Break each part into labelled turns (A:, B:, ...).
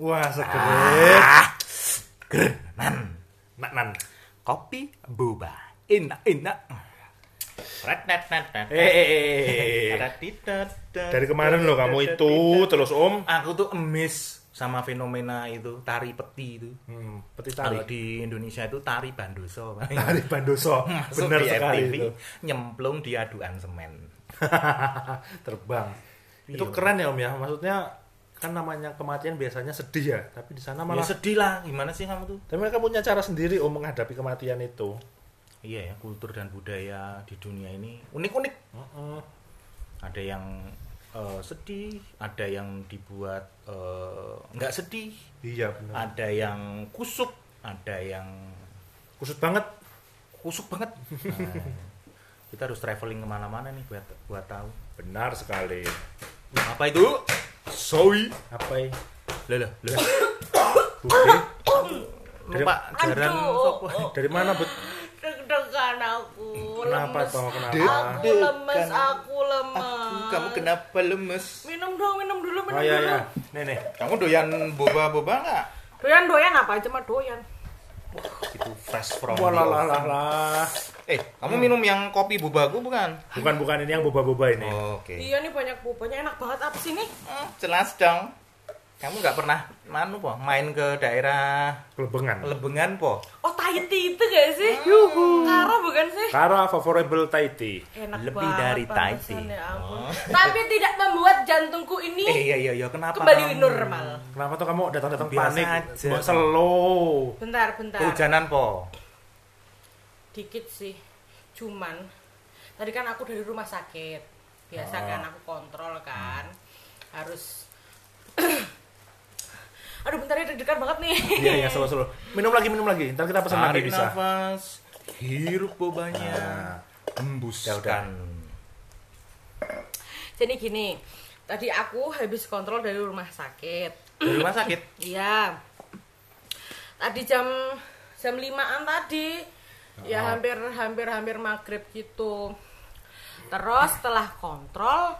A: Wah, segerit.
B: Nan,
A: Nak nan.
B: kopi boba. Enak, enak.
A: Eh, eh, eh, eh. Dari kemarin loh kamu itu terus Om.
B: Aku tuh emis sama fenomena itu tari peti itu.
A: Hmm, peti tari.
B: Kalau di Indonesia itu tari bandoso.
A: Tari Bandoso. Benar sekali itu.
B: nyemplung di aduan semen.
A: Terbang. Itu keren ya Om ya. Maksudnya kan namanya kematian biasanya sedih ya, tapi di sana
B: Ya
A: malah
B: sedih lah, gimana sih kamu tuh?
A: tapi mereka punya cara sendiri Om menghadapi kematian itu.
B: Iya ya, kultur dan budaya di dunia ini unik-unik.
A: Heeh.
B: Ada yang eh, sedih, ada yang dibuat eh, nggak sedih,
A: Iya benar.
B: ada yang kusuk, ada yang
A: Kusut banget.
B: kusuk banget. Nah, kita harus traveling ke mana-mana nih buat buat tahu.
A: Benar sekali.
B: Apa itu? Soy.
A: Apa ya?
B: Loh, loh, loh.
A: Bude?
B: Lupa jaran
C: Aduh.
B: sopo.
A: Dari mana, Bud?
C: Deg-degan aku.
A: Kenapa
C: lemes.
A: toh? Kenapa?
C: Aku lemes, aku lemes.
B: Aku, kamu kenapa lemes?
C: Minum dong, minum dulu, minum
A: Oh iya
C: dulu.
A: ya. Nih nih.
B: Kamu doyan boba-boba nggak?
C: Doyan-doyan apa? Cuma doyan.
B: Itu fresh from the
A: Walalah.
B: Eh, kamu minum yang kopi bobaku bukan?
A: Bukan bukan ini yang boba-boba ini.
B: Oke.
C: Iya nih banyak bubanya enak banget apa sih nih?
B: Hmm, jelas dong. Kamu nggak pernah manu po, main ke daerah
A: Kelebengan.
B: Lebengan po?
C: Oh Tahiti itu gak sih? Yuhu. Karo bukan sih?
A: Kara favorable Tahiti.
C: Enak
B: Lebih
C: banget
B: dari Tahiti.
C: ya ampun.
B: Oh.
C: Tapi tidak membuat jantungku ini
B: Eh iya iya iya kenapa?
C: kembali
B: kamu?
C: normal.
A: Kenapa tuh kamu datang-datang
B: Biasa
A: panik?
B: aja.
A: Slow.
C: Bentar, bentar.
B: Kehujanan po.
C: Dikit sih. Cuman tadi kan aku dari rumah sakit. Biasa
A: Ah.
C: kan aku kontrol kan. Harus Aduh bentar ya deg-degan banget nih.
A: Iya iya slow slow. Minum lagi minum lagi. Ntar kita pesan lagi
B: Tarik
A: bisa.
B: nafas, hirup bobanya,
A: Nah.
B: hembuskan.
C: Jadi gini, tadi aku habis kontrol dari rumah sakit.
B: Di rumah sakit.
C: Iya. Tadi jam jam limaan tadi. Ya
A: Oh.
C: hampir hampir hampir maghrib gitu. Terus setelah kontrol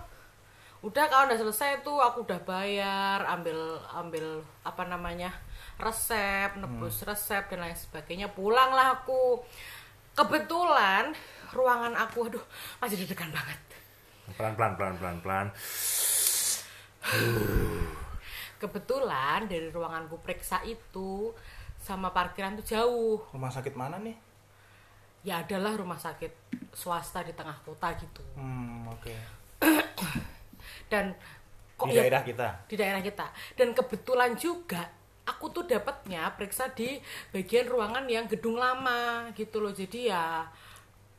C: udah kalau udah selesai tuh aku udah bayar, ambil ambil apa namanya? resep, nebus resep dan lain sebagainya. Pulanglah aku. Kebetulan ruangan aku aduh masih deg-degan banget.
A: Pelan pelan pelan pelan pelan.
C: Kebetulan dari ruanganku periksa itu sama parkiran tuh jauh.
B: Rumah sakit mana nih?
C: Ya adalah rumah sakit swasta di tengah kota gitu.
B: Hmm, oke.
C: Dan kok
B: Di
C: ya-
B: daerah kita.
C: di daerah kita. Dan kebetulan juga aku tuh dapatnya periksa di bagian ruangan yang gedung lama gitu loh. Jadi ya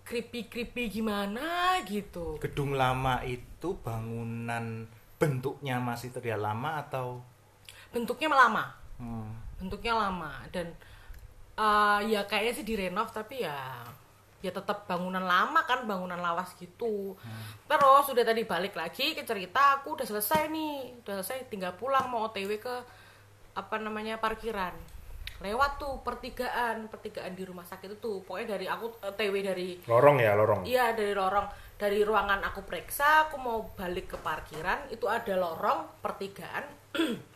C: creepy-creepy gimana gitu.
B: Gedung lama itu bangunan bentuknya masih terlihat lama atau
C: Bentuknya lama.
B: hmm,
C: bentuknya lama dan eh, ya kayaknya sih direnov tapi ya ya tetap bangunan lama kan bangunan lawas gitu. Terus udah tadi balik lagi ke cerita aku udah selesai nih udah selesai tinggal pulang mau otw ke apa namanya parkiran. Lewat tuh pertigaan pertigaan di rumah sakit itu pokoknya dari aku otw dari
A: Lorong ya lorong.
C: Iya dari lorong. Dari ruangan aku periksa aku mau balik ke parkiran itu ada lorong pertigaan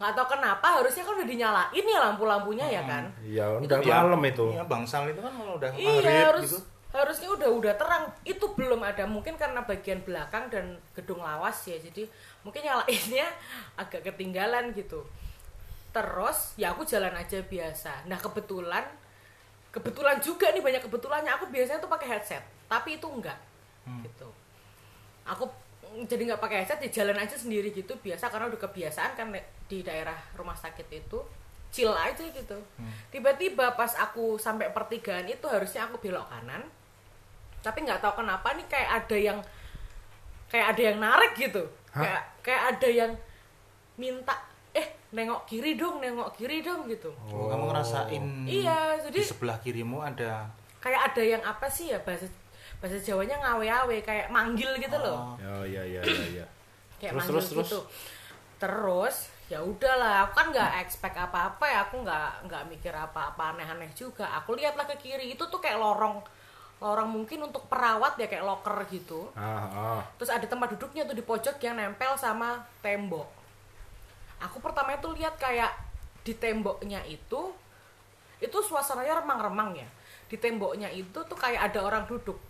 C: nggak tahu kenapa harusnya kan udah dinyalain ya lampu-lampunya ya kan?
A: Iya udah
B: Iya.
A: malam itu.
B: Iya, bangsal itu kan kalau udah
C: iya
B: maghrib
C: harus
B: gitu.
C: harusnya udah udah terang. Itu belum ada mungkin karena bagian belakang dan gedung lawas ya. Jadi mungkin nyalainnya agak ketinggalan gitu. Terus ya aku jalan aja biasa. Nah kebetulan kebetulan juga nih banyak kebetulannya. Aku biasanya tuh pakai headset tapi itu enggak gitu. Aku jadi nggak pakai headset ya jalan aja sendiri gitu biasa karena udah kebiasaan kan di daerah rumah sakit itu chill aja gitu. Tiba-tiba pas aku sampai pertigaan itu harusnya aku belok kanan tapi nggak tahu kenapa nih kayak ada yang kayak ada yang narik gitu.
A: Hah?
C: kayak kayak ada yang minta eh nengok kiri dong nengok kiri dong gitu.
B: Oh, kamu ngerasain
C: iya
B: di
C: jadi
B: sebelah kirimu ada
C: kayak ada yang apa sih ya bahasa bahasa Jawanya ngawe-awe kayak manggil gitu loh.
B: Oh.
A: Iya iya iya iya.
C: kayak
A: Terus,
C: manggil
A: terus, terus?
C: gitu. Terus ya udahlah aku kan nggak expect apa-apa ya. Aku nggak nggak mikir apa-apa aneh-aneh juga. Aku lihatlah ke kiri itu tuh kayak lorong. Lorong mungkin untuk perawat ya kayak locker gitu.
A: Ah, ah.
C: terus ada tempat duduknya tuh di pojok yang nempel sama tembok. Aku pertama itu lihat kayak di temboknya itu itu suasananya remang-remang ya. Di temboknya itu tuh kayak ada orang duduk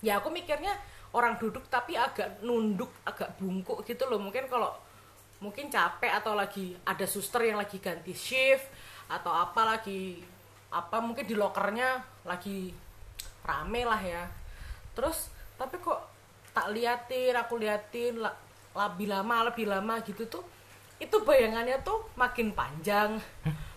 C: ya aku mikirnya orang duduk tapi agak nunduk agak bungkuk gitu loh. Mungkin kalau mungkin capek atau lagi ada suster yang lagi ganti shift atau apa lagi apa mungkin di lokernya lagi rame lah ya. Terus tapi kok tak liatin aku liatin lebih lama lebih lama gitu tuh itu bayangannya tuh makin panjang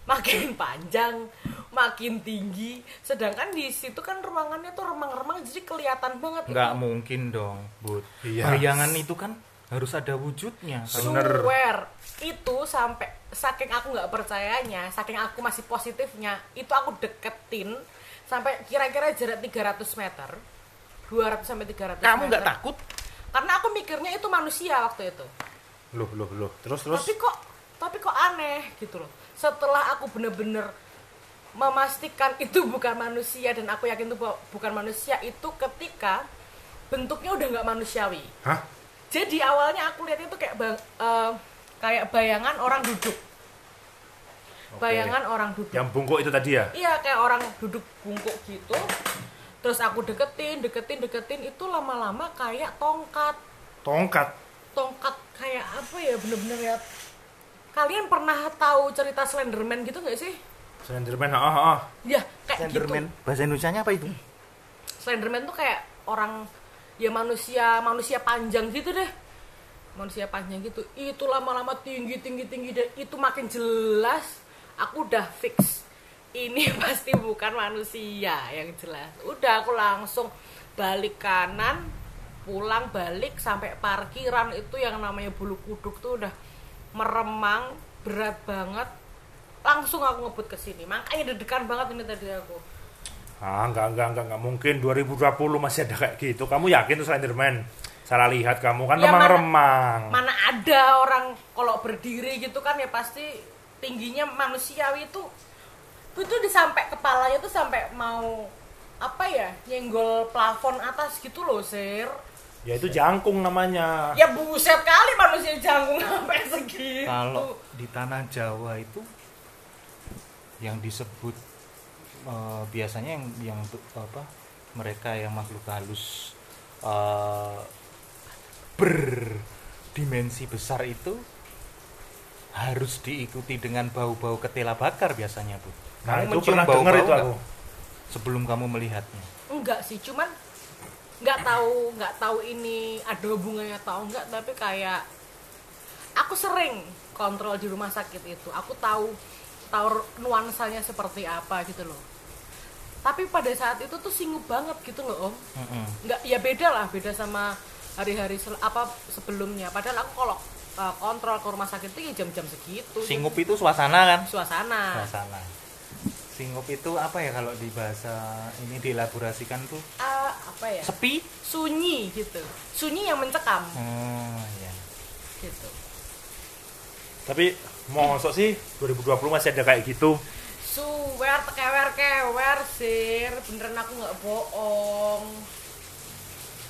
C: makin panjang makin tinggi sedangkan di situ kan ruangannya tuh remang-remang jadi kelihatan banget
B: nggak
C: itu.
B: mungkin dong bud
A: Iya.
B: bayangan itu kan harus ada wujudnya
A: Bener.
C: Swear itu sampai saking aku nggak percayanya, saking aku masih positifnya, itu aku deketin sampai kira-kira jarak 300 meter. 200 sampai 300
B: kamu nggak takut
C: Karena aku mikirnya itu manusia waktu itu.
A: loh loh loh terus terus
C: Tapi kok tapi kok aneh gitu loh. Setelah aku bener-bener memastikan itu bukan manusia dan aku yakin itu bu- bukan manusia itu ketika bentuknya udah nggak manusiawi.
A: hah
C: Jadi awalnya aku lihat itu kayak bang, eh, kayak bayangan orang duduk. Bayangan orang duduk.
A: yang bungkuk itu tadi ya
C: Iya kayak orang duduk bungkuk gitu. Terus aku deketin, deketin, deketin itu lama-lama kayak tongkat.
A: tongkat
C: Tongkat kayak apa ya bener-bener ya. Kalian pernah tahu cerita Slenderman gitu nggak sih?
A: Slenderman ah ah ah.
C: Ya kayak
B: Slenderman. Bahasa Indonesia apa itu?
C: Gitu. Slenderman tuh kayak orang ya manusia manusia panjang gitu deh. Manusia panjang gitu. Itu lama-lama tinggi tinggi tinggi dan itu makin jelas. Aku udah fix. Ini pasti bukan manusia yang jelas. Udah aku langsung balik kanan pulang balik sampai parkiran itu yang namanya bulu kuduk tuh udah meremang berat banget langsung aku ngebut ke sini makanya deg-degan banget ini tadi aku
A: Ah, enggak, enggak, enggak, enggak mungkin 2020 masih ada kayak gitu. Kamu yakin tuh Slenderman? Salah lihat kamu kan
C: Ya, mana-
A: remang-remang.
C: mana ada orang kalau berdiri gitu kan ya pasti tingginya manusiawi itu itu di sampai kepalanya tuh sampai mau apa ya nyenggol plafon atas gitu loh sir
A: Ya itu jangkung namanya.
C: ya buset kali manusia jangkung sampai segitu
B: kalau di tanah Jawa itu yang disebut eh, biasanya yang yang apa mereka yang makhluk halus eh, berdimensi besar itu harus diikuti dengan bau-bau ketela bakar biasanya bu.
A: Nah,
B: Kamu
A: itu pernah
B: bau-bau
A: denger itu aku.
B: sebelum kamu melihatnya.
C: enggak sih cuman nggak tahu nggak tahu ini ada hubungannya atau enggak tapi kayak aku sering kontrol di rumah sakit itu. Aku tahu tahu nuansanya seperti apa gitu loh. Tapi pada saat itu tuh singgup banget gitu loh om. Nggak ya beda lah beda sama hari-hari sel- apa sebelumnya. Padahal aku kalau uh, kontrol ke rumah sakit itu ya jam-jam segitu.
B: Singup itu suasana kan?
C: suasana.
B: Suasana. Singup itu apa ya kalau di bahasa ini dielaborasikan tuh?
C: Ah, apa ya
B: sepi.
C: sunyi gitu sunyi yang mencekam
B: Oh ya.
C: gitu
A: Tapi mosok sih 2020 masih ada kayak gitu.
C: Suwer tekewer kewer sir beneran aku nggak bohong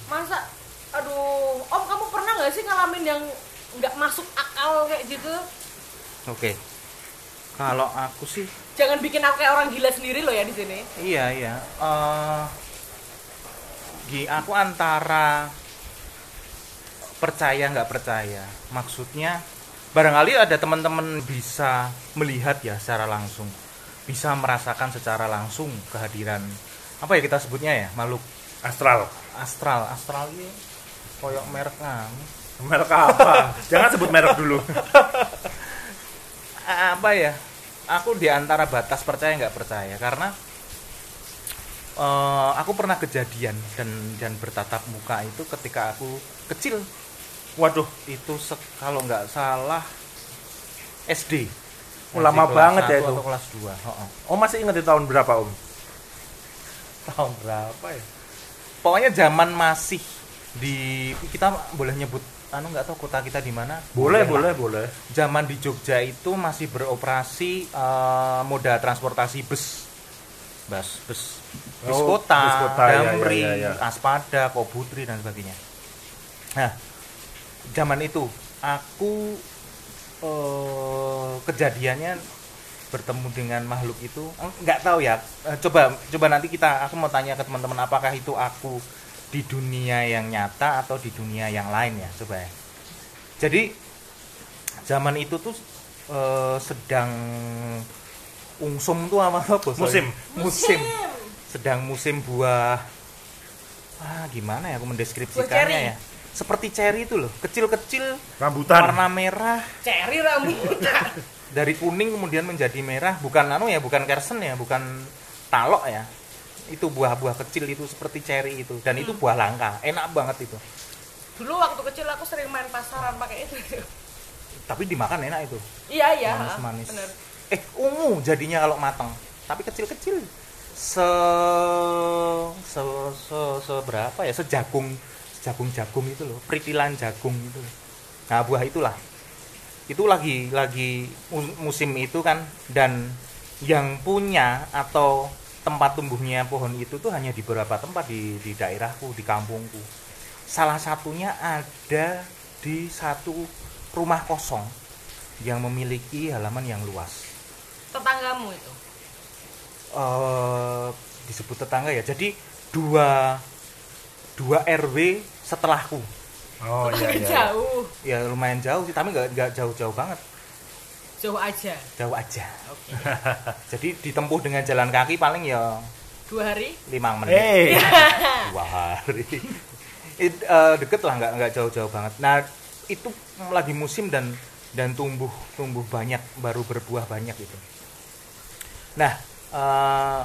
C: masa aduh om kamu pernah nggak sih ngalamin yang nggak masuk akal kayak gitu
B: Oke. Kalau aku sih
C: jangan bikin aku kayak orang gila sendiri loh ya di sini
B: iya iya. Eh gi- aku antara percaya nggak percaya. Maksudnya barangkali ada teman-teman bisa melihat ya secara langsung, bisa merasakan secara langsung kehadiran apa ya kita sebutnya ya makhluk
A: Astral.
B: astral astral ini koyok merek kamu
A: Merek apa? Jangan sebut merek dulu.
B: apa ya aku di antara batas percaya nggak percaya karena eh, aku pernah kejadian dan dan bertatap muka itu ketika aku kecil
A: Waduh,
B: itu kalau nggak salah SD
A: Lama
B: Masih kelas
A: banget ya itu.
B: atau kelas 2
A: Om masih ingat di tahun berapa Om?
B: tahun berapa ya pokoknya zaman masih di kita boleh nyebut anu nggak tahu kota kita di mana
A: Boleh,
B: lah.
A: boleh, boleh.
B: zaman di Jogja itu masih beroperasi eh, moda transportasi bus bus bus bus
A: Oh,
B: kota,
A: kota,
B: Damri,
A: ya, ya, ya.
B: Aspada, Kobutri dan sebagainya. Nah, zaman itu aku eh, kejadiannya bertemu dengan makhluk itu Eh, nggak tahu ya Eh, coba coba nanti kita aku mau tanya ke teman-teman apakah itu aku di dunia yang nyata atau di dunia yang lain ya coba ya jadi zaman itu tuh eh, sedang ungsum tuh apa apa
A: Musim.
B: musim. Sedang musim buah. Ah gimana ya aku mendeskripsikannya ya? Seperti cherry itu loh kecil-kecil
A: Rambutan.
B: warna merah.
C: Ceri rambutan.
B: dari kuning kemudian menjadi merah. Bukan anu ya bukan kersen ya bukan talok ya. Itu buah-buah kecil itu seperti cherry itu. Dan itu buah langka. Enak banget itu.
C: Dulu waktu kecil aku sering main pasaran pakai itu.
B: tapi dimakan enak itu.
C: Iya iya.
B: Manis-manis. Eh ungu jadinya kalau matang. Tapi kecil-kecil. Se se se seberapa ya? Sejagung jagung jagung itu loh. Peritilan jagung itu nah buah itulah. Itu lagi lagi mu- musim itu kan. Dan yang punya atau tempat tumbuhnya pohon itu tuh hanya di beberapa tempat di di daerahku di kampungku. Salah satunya ada di satu rumah kosong yang memiliki halaman yang luas
C: Tetanggamu itu.
B: eh disebut tetangga ya. Jadi dua dua RW setelahku.
A: Oh iya iya.
C: jauh.
B: Ya lumayan jauh sih, tapi nggak nggak jauh-jauh banget,
C: Jauh aja.
B: jauh aja.
C: Oke.
B: Jadi ditempuh dengan jalan kaki paling ya
C: Dua hari.
B: lima menit,
A: Eh,
B: dua hari. It, eh, deket lah, nggak nggak jauh-jauh banget. Nah itu lagi musim dan dan tumbuh tumbuh banyak, baru berbuah banyak itu. Nah, eh,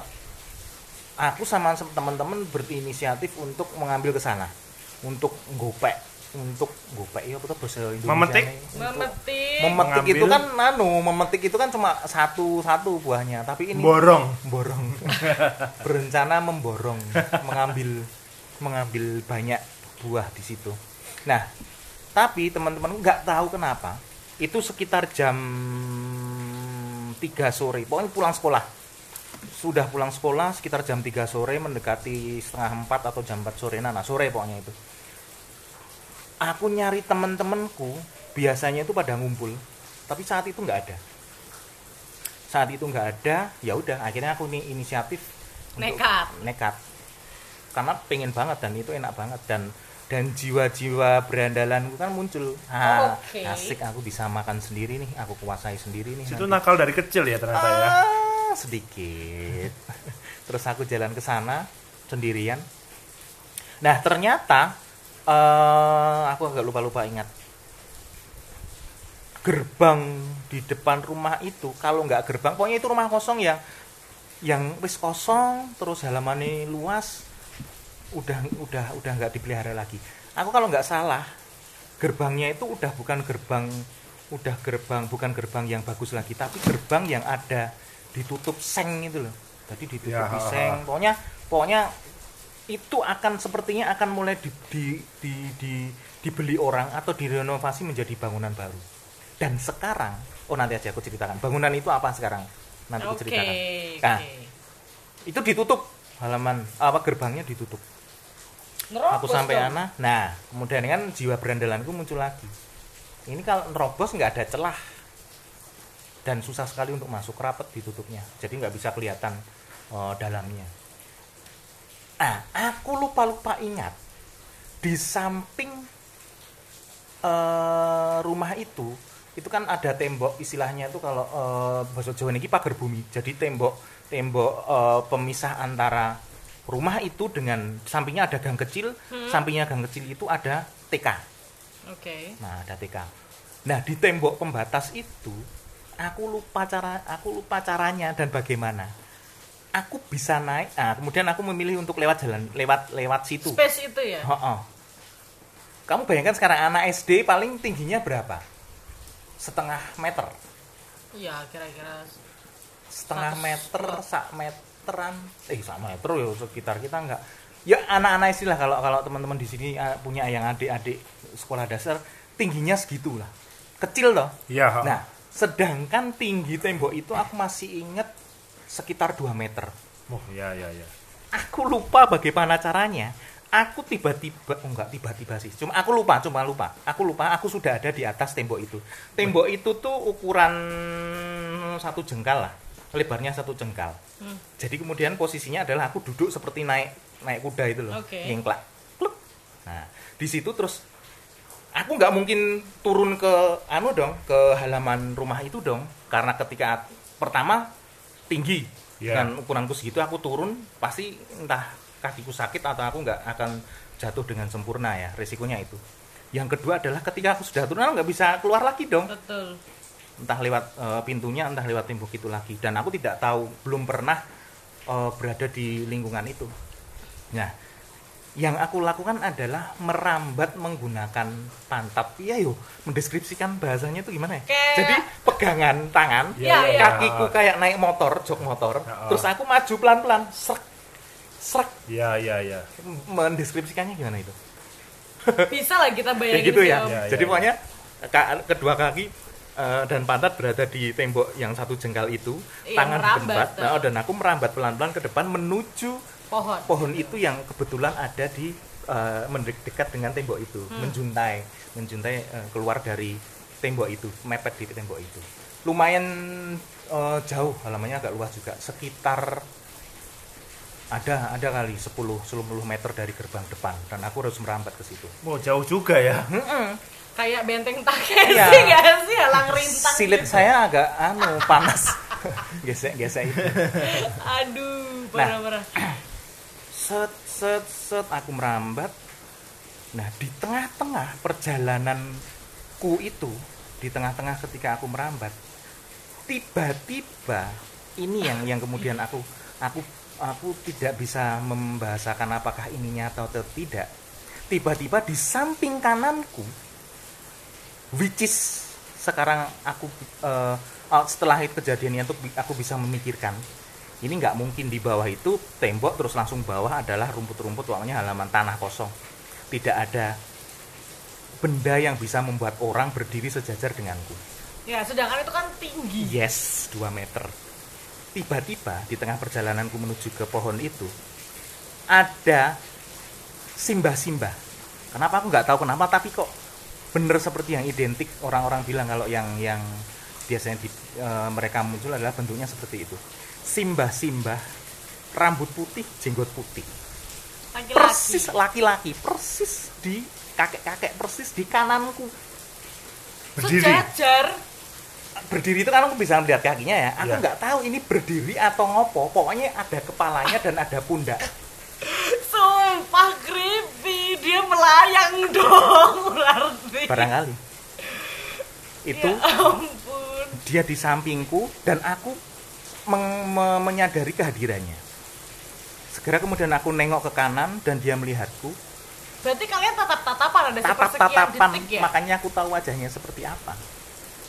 B: aku sama teman-teman berinisiatif untuk mengambil ke sana, untuk gopek, untuk gopek ya apa tuh bahasa Indonesia
A: Memetik?
C: Memetik.
B: Memetik itu kan nanu, memetik itu kan cuma satu satu buahnya, tapi ini
A: borong.
B: borong, berencana memborong, mengambil mengambil banyak buah di situ. Nah, tapi teman-teman nggak tahu kenapa itu sekitar jam 3 sore. Pokoknya pulang sekolah. Sudah pulang sekolah sekitar jam 3 sore mendekati setengah 4 atau jam 4 sore. Nah, nah sore pokoknya itu. Aku nyari temen-temenku biasanya itu pada ngumpul. Tapi saat itu nggak ada. Saat itu nggak ada ya udah akhirnya aku nih inisiatif
C: Nekat.
B: nekat. Karena pengen banget dan itu enak banget. Dan dan jiwa-jiwa berandalanku kan muncul ah
C: Oke.
B: asik aku bisa makan sendiri nih aku kuasai sendiri nih
A: Itu nakal dari kecil ya ternyata ya.
B: Ah, sedikit. Terus aku jalan ke sana sendirian. Nah, ternyata eh aku agak lupa-lupa ingat. Gerbang di depan rumah itu kalau nggak gerbang, pokoknya itu rumah kosong ya. Yang wis kosong, terus halamannya luas, udah udah udah nggak dipelihara lagi. Aku kalau nggak salah, gerbangnya itu udah bukan gerbang udah gerbang bukan gerbang yang bagus lagi tapi gerbang yang ada ditutup seng itu loh jadi ditutup
A: Ya,
B: di
A: ha, ha.
B: seng pokoknya pokoknya itu akan sepertinya akan mulai di, di, di, di- dibeli orang atau direnovasi menjadi bangunan baru dan sekarang oh nanti aja aku ceritakan bangunan itu apa sekarang nanti aku
C: Oke.
B: ceritakan
C: Oke.
B: Nah. itu ditutup halaman apa gerbangnya ditutup aku
C: Nerobos
B: sampai
C: dong.
B: ana. Nah kemudian kan jiwa berandalanku muncul lagi. Ini kalau nerobos nggak ada celah. Dan susah sekali untuk masuk rapet ditutupnya. Jadi nggak bisa kelihatan eh, dalamnya. Ah aku lupa lupa ingat di samping eh, rumah itu itu kan ada tembok istilahnya itu kalau eh, bahasa Jawa ini pagar bumi. Jadi tembok tembok eh, pemisah antara rumah itu dengan sampingnya ada gang kecil sampingnya gang kecil itu ada TK
C: Oke.
B: Nah, ada TK. Nah, di tembok pembatas itu aku lupa cara aku lupa caranya dan bagaimana. Aku bisa naik. Nah, kemudian aku memilih untuk lewat jalan lewat lewat situ.
C: Space itu ya.
B: Heeh. Kamu bayangkan sekarang anak SD paling tingginya berapa? Setengah meter.
C: Iya, kira-kira
B: Setengah meter,
C: meter.
B: Meteran. Eh, sak meter ya sekitar kita enggak. Ya anak-anak SD lah kalau kalau teman-teman di sini punya yang adik-adik sekolah dasar tingginya segitulah. Kecil loh.
A: Iya. ha.
B: Nah, sedangkan tinggi tembok itu aku masih inget sekitar 2 meter.
A: Oh iya iya iya.
B: Aku lupa bagaimana caranya. aku tiba-tiba oh enggak tiba-tiba sih cuma aku lupa cuma lupa aku lupa aku sudah ada di atas tembok itu tembok itu tuh ukuran satu jengkal lah lebarnya satu jengkal
C: Hmm.
B: jadi kemudian posisinya adalah aku duduk seperti naik naik kuda itu loh
C: Oke.
B: nyengklak nah di situ terus aku nggak mungkin turun ke anu dong ke halaman rumah itu dong karena ketika pertama tinggi
A: Ya.
B: dan ukuranku segitu aku turun pasti entah kakiku sakit atau aku nggak akan jatuh dengan sempurna ya resikonya itu yang kedua adalah ketika aku sudah turun aku nggak bisa keluar lagi dong
C: betul
B: entah lewat eh, pintunya entah lewat tembok itu lagi dan aku tidak tahu belum pernah eh, berada di lingkungan itu nah yang aku lakukan adalah merambat menggunakan pantat iya yo mendeskripsikan bahasanya itu gimana ya
C: Kayak-
B: jadi pegangan tangan
C: Iya, iya.
B: kakiku kayak naik motor jok motor
A: Ya.
B: terus aku maju pelan pelan serak serak
A: Iya, iya, iya.
B: mendeskripsikannya gimana itu
C: bisa lah kita
B: kayak
C: bayangin
B: gitu
C: sih,
B: ya.
A: Ya,
B: Jadi
A: ya,
B: pokoknya kedua kaki eh, dan pantat berada di tembok yang satu jengkal itu,
C: Iya,
B: tangan di
C: merambat,
B: nah, dan aku merambat pelan-pelan ke depan menuju
C: pohon
B: pohon itu yang kebetulan ada di eh, mendekat dekat dengan tembok itu,
C: Hmm.
B: menjuntai, menjuntai eh, keluar dari tembok itu, mepet di tembok itu. Lumayan eh, jauh, halamannya agak luas juga, sekitar ada ada kali 10 10 meter dari gerbang depan dan aku harus merambat ke situ.
A: Oh, jauh juga ya.
B: Mm-mm.
C: Kayak benteng Takeshi
B: Iya.
C: nggak sih halang rintang
B: silit
C: gitu.
B: saya agak anu panas gesek gesek itu
C: aduh
B: Nah.
C: parah parah
B: set set set aku merambat nah di tengah-tengah perjalananku itu di tengah-tengah ketika aku merambat tiba-tiba ini yang yang kemudian aku aku aku tidak bisa membahasakan apakah ini nyata atau tidak tiba-tiba di samping kananku which is sekarang aku oh, setelah itu kejadian itu aku bisa memikirkan ini nggak mungkin di bawah itu tembok terus langsung bawah adalah rumput-rumput pokoknya halaman tanah kosong. Tidak ada benda yang bisa membuat orang berdiri sejajar denganku.
C: Ya sedangkan itu kan tinggi.
B: Yes 2 meter. Tiba-tiba di tengah perjalananku menuju ke pohon itu ada simbah-simbah. Kenapa aku nggak tahu kenapa tapi kok bener seperti yang identik orang-orang bilang kalau yang yang biasanya di, eh, mereka muncul adalah bentuknya seperti itu. Simbah-simbah rambut putih jenggot putih. Persis
C: laki-laki
B: laki-laki persis di kakek-kakek persis di kananku.
A: Berdiri.
C: sejajar.
B: Berdiri itu kan aku bisa melihat kakinya ya. Aku
A: Iya.
B: nggak tahu ini berdiri atau ngopo. Pokoknya ada kepalanya dan ada pundak.
C: Sumpah creepy dia melayang dong berarti.
B: Barangkali. Itu
C: ya ampun.
B: dia di sampingku dan aku meng- me- menyadari kehadirannya. Segera kemudian aku nengok ke kanan dan dia melihatku.
C: Berarti kalian tatap tatapan ada
B: tatap-tatapan
C: detik ya?
B: makanya aku tahu wajahnya seperti apa.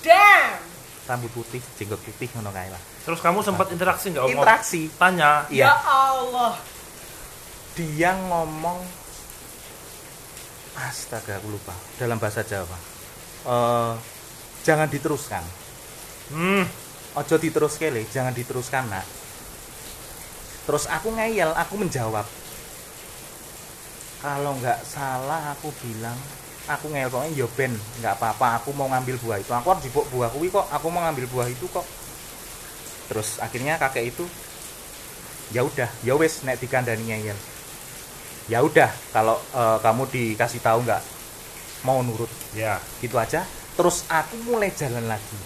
C: Damn.
B: Rambut putih jenggot putih ngono kae lah.
A: Terus kamu sempat interaksi nggak?
B: Interaksi.
A: Tanya.
C: ya
B: iya
C: Allah.
B: Dia ngomong astaga aku lupa. Dalam bahasa Jawa. Eh, jangan diteruskan.
A: Hmm.
B: ojo diterus kele jangan diteruskan nak. Terus aku ngeyel aku menjawab. Kalau nggak salah aku bilang aku ngeyel pokoknya yo ben nggak apa-apa aku mau ngambil buah itu. Aku harus jipuk buah kuwi kok aku mau ngambil buah itu kok. Terus akhirnya kakek itu ya udah ya wes nek dikandani ngeyel ya udah kalau eh, kamu dikasih tahu nggak mau nurut
A: Ya.
B: gitu aja terus aku mulai jalan lagi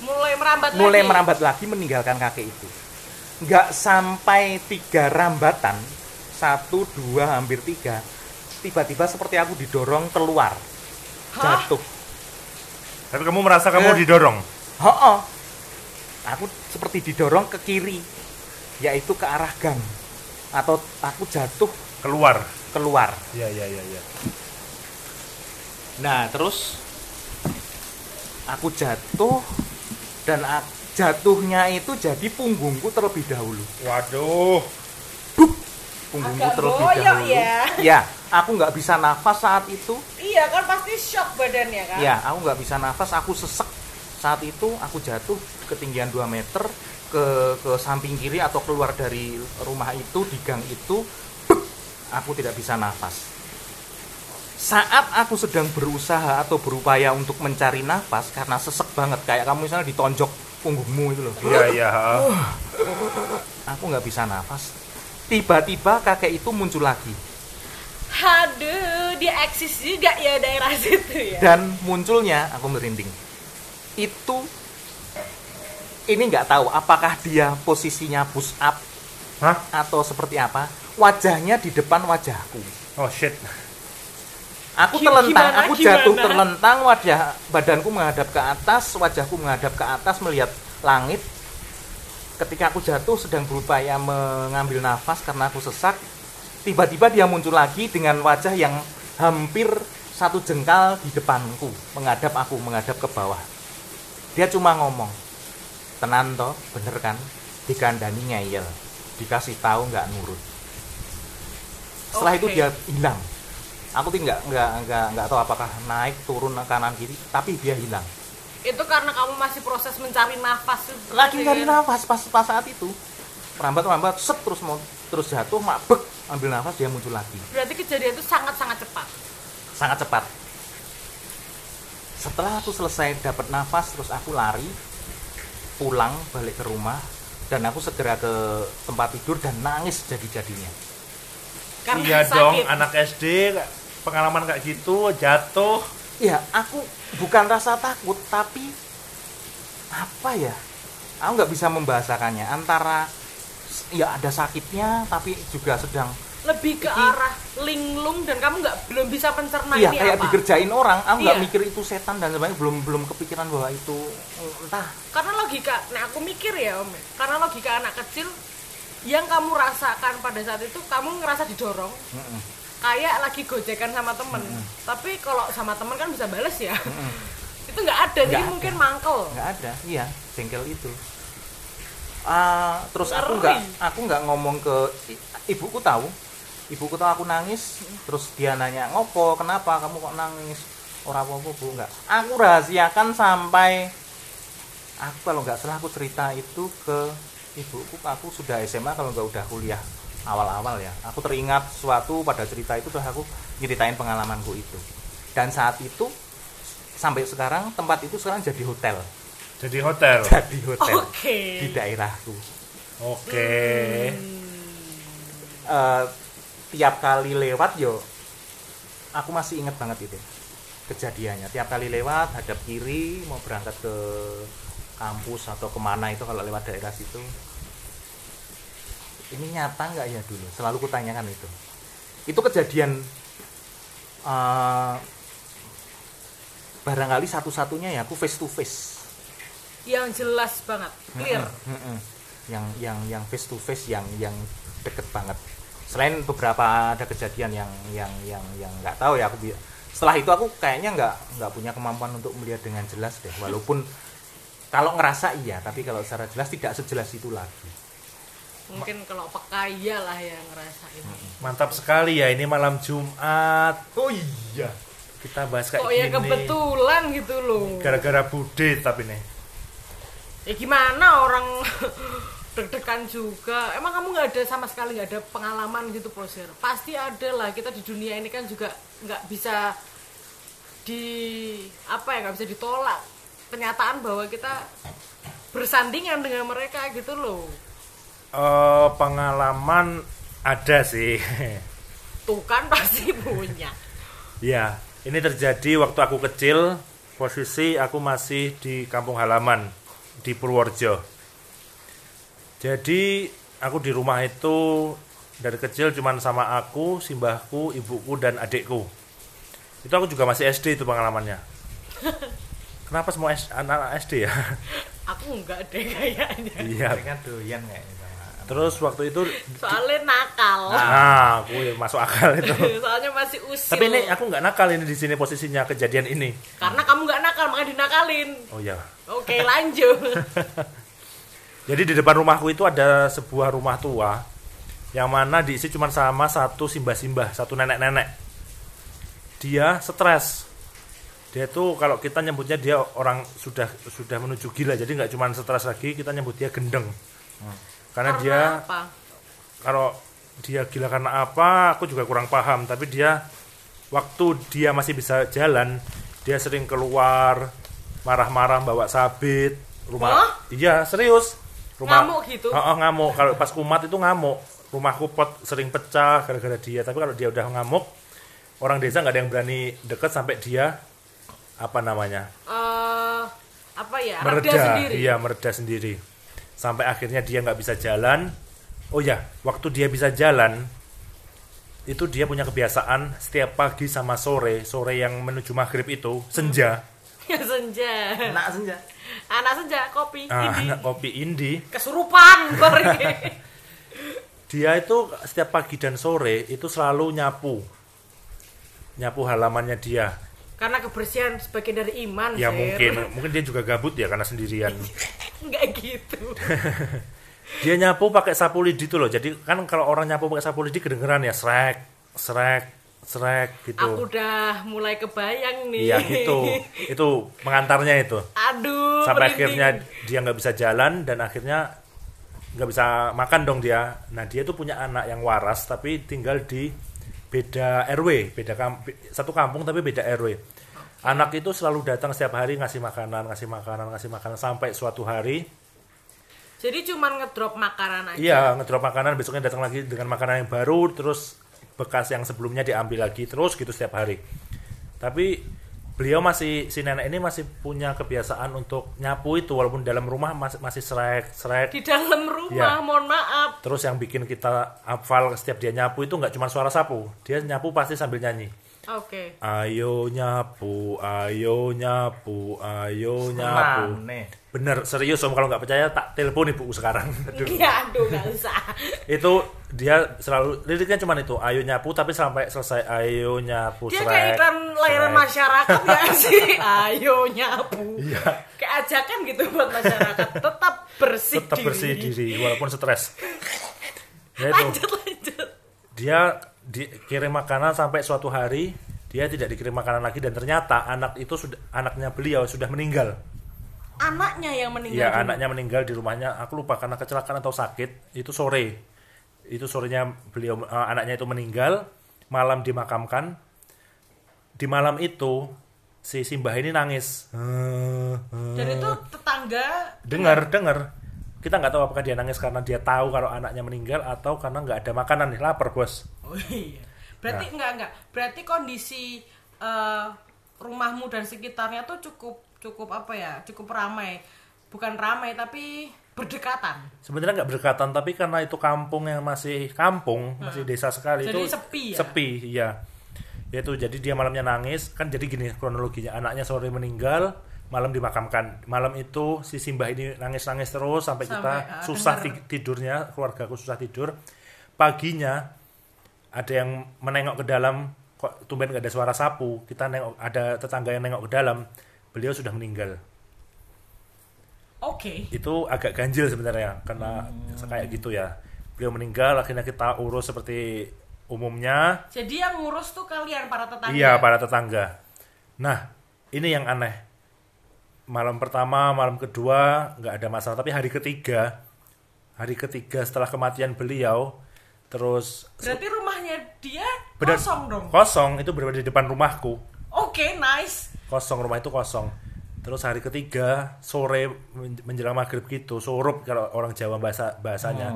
C: mulai merambat
B: mulai
C: lagi.
B: merambat lagi meninggalkan kakek itu nggak sampai tiga rambatan satu dua hampir tiga tiba-tiba seperti aku didorong keluar
C: Hah?
B: jatuh
A: Tapi kamu merasa kamu
B: Eh.
A: didorong.
B: ho aku seperti didorong ke kiri yaitu ke arah gang atau aku jatuh
A: Keluar.
B: keluar
A: Iya, iya, iya, iya.
B: Nah, terus aku jatuh dan a- jatuhnya itu jadi punggungku terlebih dahulu.
A: Waduh.
B: Punggungku
C: Agak
B: terlebih dahulu.
C: ya.
B: Ya, aku nggak bisa nafas saat itu.
C: iya kan pasti shock badannya kan
B: Ya, aku nggak bisa nafas, aku sesek. Saat itu aku jatuh ketinggian 2 meter ke ke samping kiri atau keluar dari rumah itu di gang itu. Aku tidak bisa nafas. Saat aku sedang berusaha atau berupaya untuk mencari nafas karena sesek banget kayak kamu misalnya ditonjok punggungmu itu loh.
A: Iya iya.
B: Aku nggak bisa nafas. Tiba-tiba kakek itu muncul lagi
C: Aduh, dia eksis juga ya daerah situ ya.
B: dan munculnya aku merinding. Itu ini nggak tahu apakah dia posisinya push up
A: Hah?
B: atau seperti apa. Wajahnya di depan wajahku.
A: Oh shit.
B: Aku terlentang,
C: gimana,
B: aku jatuh
C: gimana?
B: terlentang, wajah badanku menghadap ke atas, wajahku menghadap ke atas melihat langit. Ketika aku jatuh sedang berupaya mengambil nafas karena aku sesak, tiba-tiba dia muncul lagi dengan wajah yang hampir satu jengkal di depanku, menghadap aku, menghadap ke bawah. Dia cuma ngomong, tenan toh, bener kan? Dikandani ngeyel, dikasih tahu nggak nurut. Setelah itu
C: Oke.
B: dia hilang. Aku tuh nggak nggak nggak nggak tahu apakah naik turun kanan kiri, tapi dia hilang.
C: Itu karena kamu masih proses mencari nafas.
B: Lagi
C: Iya
B: nyari
C: kan?
B: nafas pas pas saat itu. Merambat merambat, set terus mau terus jatuh, mabek, ambil nafas dia muncul lagi.
C: Berarti kejadian itu sangat-sangat cepat.
B: Sangat cepat. Setelah aku selesai dapat nafas, terus aku lari pulang balik ke rumah dan aku segera ke tempat tidur dan nangis jadi-jadinya.
C: Karena
A: iya
C: sakit.
A: dong, anak SD pengalaman kayak gitu jatuh.
B: Ya, aku bukan rasa takut, tapi apa ya? Aku nggak bisa membahasakannya antara ya ada sakitnya, tapi juga sedang
C: lebih ke
B: Iki-
C: arah linglung dan kamu nggak belum bisa mencerna
B: iya
C: ini
B: kayak
C: apa.
B: dikerjain orang. Aku nggak
C: Iya.
B: mikir itu setan dan sebagainya, belum belum kepikiran bahwa itu entah.
C: Karena logika, nah aku mikir ya om, karena logika anak kecil yang kamu rasakan pada saat itu kamu ngerasa didorong.
B: Mm-mm.
C: kayak lagi gojekan sama temen. Tapi kalau sama temen kan bisa bales ya. Itu nggak ada jadi
B: Nggak ada.
C: mungkin mangkel.
B: Nggak ada iya jengkel itu. Ah, terus aku
C: Ngeri.
B: nggak aku nggak ngomong ke ibuku tahu. Ibuku tahu aku nangis terus dia nanya ngopo? Kenapa kamu kok nangis? Ora apa-apa bu nggak. Aku rahasiakan sampai aku kalau nggak salah aku cerita itu ke ibuku aku sudah SMA kalau nggak udah kuliah awal-awal ya. Aku teringat sesuatu pada cerita itu terus aku nyeritain pengalamanku itu. Dan saat itu sampai sekarang tempat itu sekarang jadi hotel.
A: Jadi hotel.
B: jadi hotel
C: oke.
B: di daerahku.
A: Oke.
B: Eh, tiap kali lewat yo aku masih inget banget itu kejadiannya. Tiap kali lewat hadap kiri mau berangkat ke kampus atau ke mana itu kalau lewat daerah situ. Ini nyata nggak ya dulu? Selalu kutanyakan itu. Itu kejadian eh, barangkali satu-satunya ya aku face to face.
C: Yang jelas banget clear.
B: Yang yang yang face to face yang yang deket banget. Selain beberapa ada kejadian yang yang yang yang nggak tahu ya aku setelah itu aku kayaknya nggak nggak punya kemampuan untuk melihat dengan jelas deh. Walaupun kalau ngerasa iya tapi kalau secara jelas tidak sejelas itu lagi.
C: Mungkin kalau peka iyalah yang ngerasain.
A: Mantap sekali ya ini malam Jumat.
B: oh iya.
A: Kita bahas kayak
C: ya
A: gini.
C: kebetulan gitu loh.
A: Gara-gara bude tapi nih.
C: ya gimana orang deg-degan juga. Emang kamu nggak ada sama sekali nggak ada pengalaman gitu Prosir pasti ada lah. Kita di dunia ini kan juga nggak bisa di apa ya nggak bisa ditolak kenyataan bahwa kita bersandingan dengan mereka gitu loh
A: Eh, pengalaman ada sih.
C: tuh kan pasti punya
A: ya, ini terjadi waktu aku kecil. Posisi aku masih di kampung halaman di Purworejo. Jadi aku di rumah itu dari kecil cuman sama aku, simbahku, ibuku dan adikku. Itu aku juga masih SD itu pengalamannya. Kenapa semua S- anak-anak SD ya?
C: aku nggak deh kayaknya
A: Iya.
B: mereka doyan kayaknya
A: Terus waktu itu
C: soalnya nakal
A: nah, aku ya masuk akal itu.
C: soalnya masih usil
A: Tapi ini aku nggak nakal ini di sini posisinya kejadian ini.
C: karena kamu nggak nakal makanya dinakalin
A: Oh ya.
C: oke lanjut
A: Jadi di depan rumahku itu ada sebuah rumah tua yang mana diisi cuma sama satu simbah-simbah, satu nenek-nenek. Dia stres. Dia tuh kalau kita nyebutnya dia orang sudah sudah menuju gila, jadi nggak cuma stres lagi, kita nyebut dia gendeng. Karena, dia
C: apa?
A: Kalau dia gila karena apa aku juga kurang paham. Tapi dia waktu dia masih bisa jalan dia sering keluar marah-marah bawa sabit rumah
C: Hah?
A: iya serius. Rumah
C: Ngamuk gitu?
A: Oh, oh, ngamuk. Kalau pas kumat itu ngamuk. Rumahku pot sering pecah gara-gara dia. Tapi kalau dia udah ngamuk orang desa nggak ada yang berani deket sampai dia apa namanya
C: Eh, apa ya? Reda
A: mereda
C: sendiri.
A: iya mereda sendiri sampai akhirnya dia nggak bisa jalan oh ya waktu dia bisa jalan itu dia punya kebiasaan setiap pagi sama sore sore yang menuju maghrib itu senja
C: Ya senja.
B: Nak senja.
C: Anak senja kopi
A: ah,
C: ini.
A: anak kopi indi
C: Kesurupan
A: dia itu setiap pagi dan sore itu selalu nyapu nyapu halamannya dia
C: Karena kebersihan sebagian dari iman.
A: ya
C: Sir.
A: mungkin mungkin dia juga gabut ya karena sendirian
C: Enggak gitu.
A: dia nyapu pakai sapu lidi tuh loh jadi kan kalau orang nyapu pakai sapu lidi kedengeran ya srek srek srek gitu
C: Aku udah mulai kebayang nih.
A: iya gitu itu pengantarnya itu
C: Aduh.
A: sampai
C: merinding.
A: akhirnya dia nggak bisa jalan dan akhirnya nggak bisa makan dong dia nah dia tuh punya anak yang waras tapi tinggal di beda RW beda kam- satu kampung tapi beda RW anak itu selalu datang setiap hari ngasih makanan ngasih makanan ngasih makanan sampai suatu hari
C: Jadi cuman ngedrop makanan aja.
A: Iya, ngedrop makanan besoknya datang lagi dengan makanan yang baru terus bekas yang sebelumnya diambil lagi terus gitu setiap hari. Tapi beliau masih si nenek ini masih punya kebiasaan untuk nyapu itu walaupun dalam rumah masih masih serek serek
C: Di dalam rumah,
A: Iya.
C: mohon maaf.
A: terus yang bikin kita hafal setiap dia nyapu itu nggak cuma suara sapu dia nyapu pasti sambil nyanyi
C: Oke.
A: ayo nyapu ayo nyapu ayo nyapu
B: Aneh.
A: bener serius om kalau nggak percaya tak telepon ibuku sekarang Aduh.
C: Iya, aduh nggak usah.
A: itu dia selalu liriknya cuma itu ayo nyapu tapi sampai selesai ayo nyapu
C: Dia kayak iklan layanan masyarakat ya sih. Ayo nyapu.
A: Iya.
C: Kayak ajakan gitu buat masyarakat tetap bersih
A: tetap
C: diri.
A: bersih diri walaupun stres ya itu
C: Lanjut lanjut.
A: dia dikirim makanan sampai suatu hari dia tidak dikirim makanan lagi dan ternyata anak itu sudah anaknya beliau sudah meninggal.
C: Anaknya yang meninggal.
A: ya
C: dulu.
A: anaknya meninggal di rumahnya. Aku lupa karena kecelakaan atau sakit itu sore. Itu sorenya beliau eh, anaknya itu meninggal malam dimakamkan. Di malam itu si Simbah ini nangis.
C: Dan itu tetangga?
A: Dengar dengar. Kita nggak tahu apakah dia nangis karena dia tahu kalau anaknya meninggal atau karena nggak ada makanan nih. Lapar bos
C: Oh iya. Berarti
A: Nah.
C: enggak enggak. Berarti kondisi eh, rumahmu dan sekitarnya tuh cukup cukup apa ya? Cukup ramai. Bukan ramai tapi berdekatan.
A: sebenarnya nggak berdekatan tapi karena itu kampung yang masih kampung masih desa sekali
C: Jadi
A: itu
C: sepi ya?
A: sepi iya ya itu jadi dia malamnya nangis kan jadi gini kronologinya anaknya sore meninggal malam dimakamkan malam itu si Simbah ini nangis nangis terus sampai,
C: Sampai,
A: kita
C: ah,
A: susah
C: dengar.
A: ti- tidurnya keluarga aku susah tidur paginya ada yang menengok ke dalam kok tumben nggak ada suara sapu? Kita nengok ada tetangga yang nengok ke dalam beliau sudah meninggal.
C: Oke.
A: itu agak ganjil sebenarnya karena kayak gitu ya. Beliau meninggal akhirnya kita urus seperti umumnya.
C: Jadi yang ngurus tuh kalian para tetangga.
A: iya para tetangga. Nah ini yang aneh. Malam pertama malam kedua nggak ada masalah. Tapi hari ketiga hari ketiga setelah kematian beliau terus
C: Berarti dia
A: Benar-
C: kosong dong.
A: kosong itu berada di depan rumahku.
C: Oke, nice.
A: kosong rumah itu kosong. Terus hari ketiga sore men- menjelang maghrib gitu surup kalau orang Jawa bahasa bahasanya.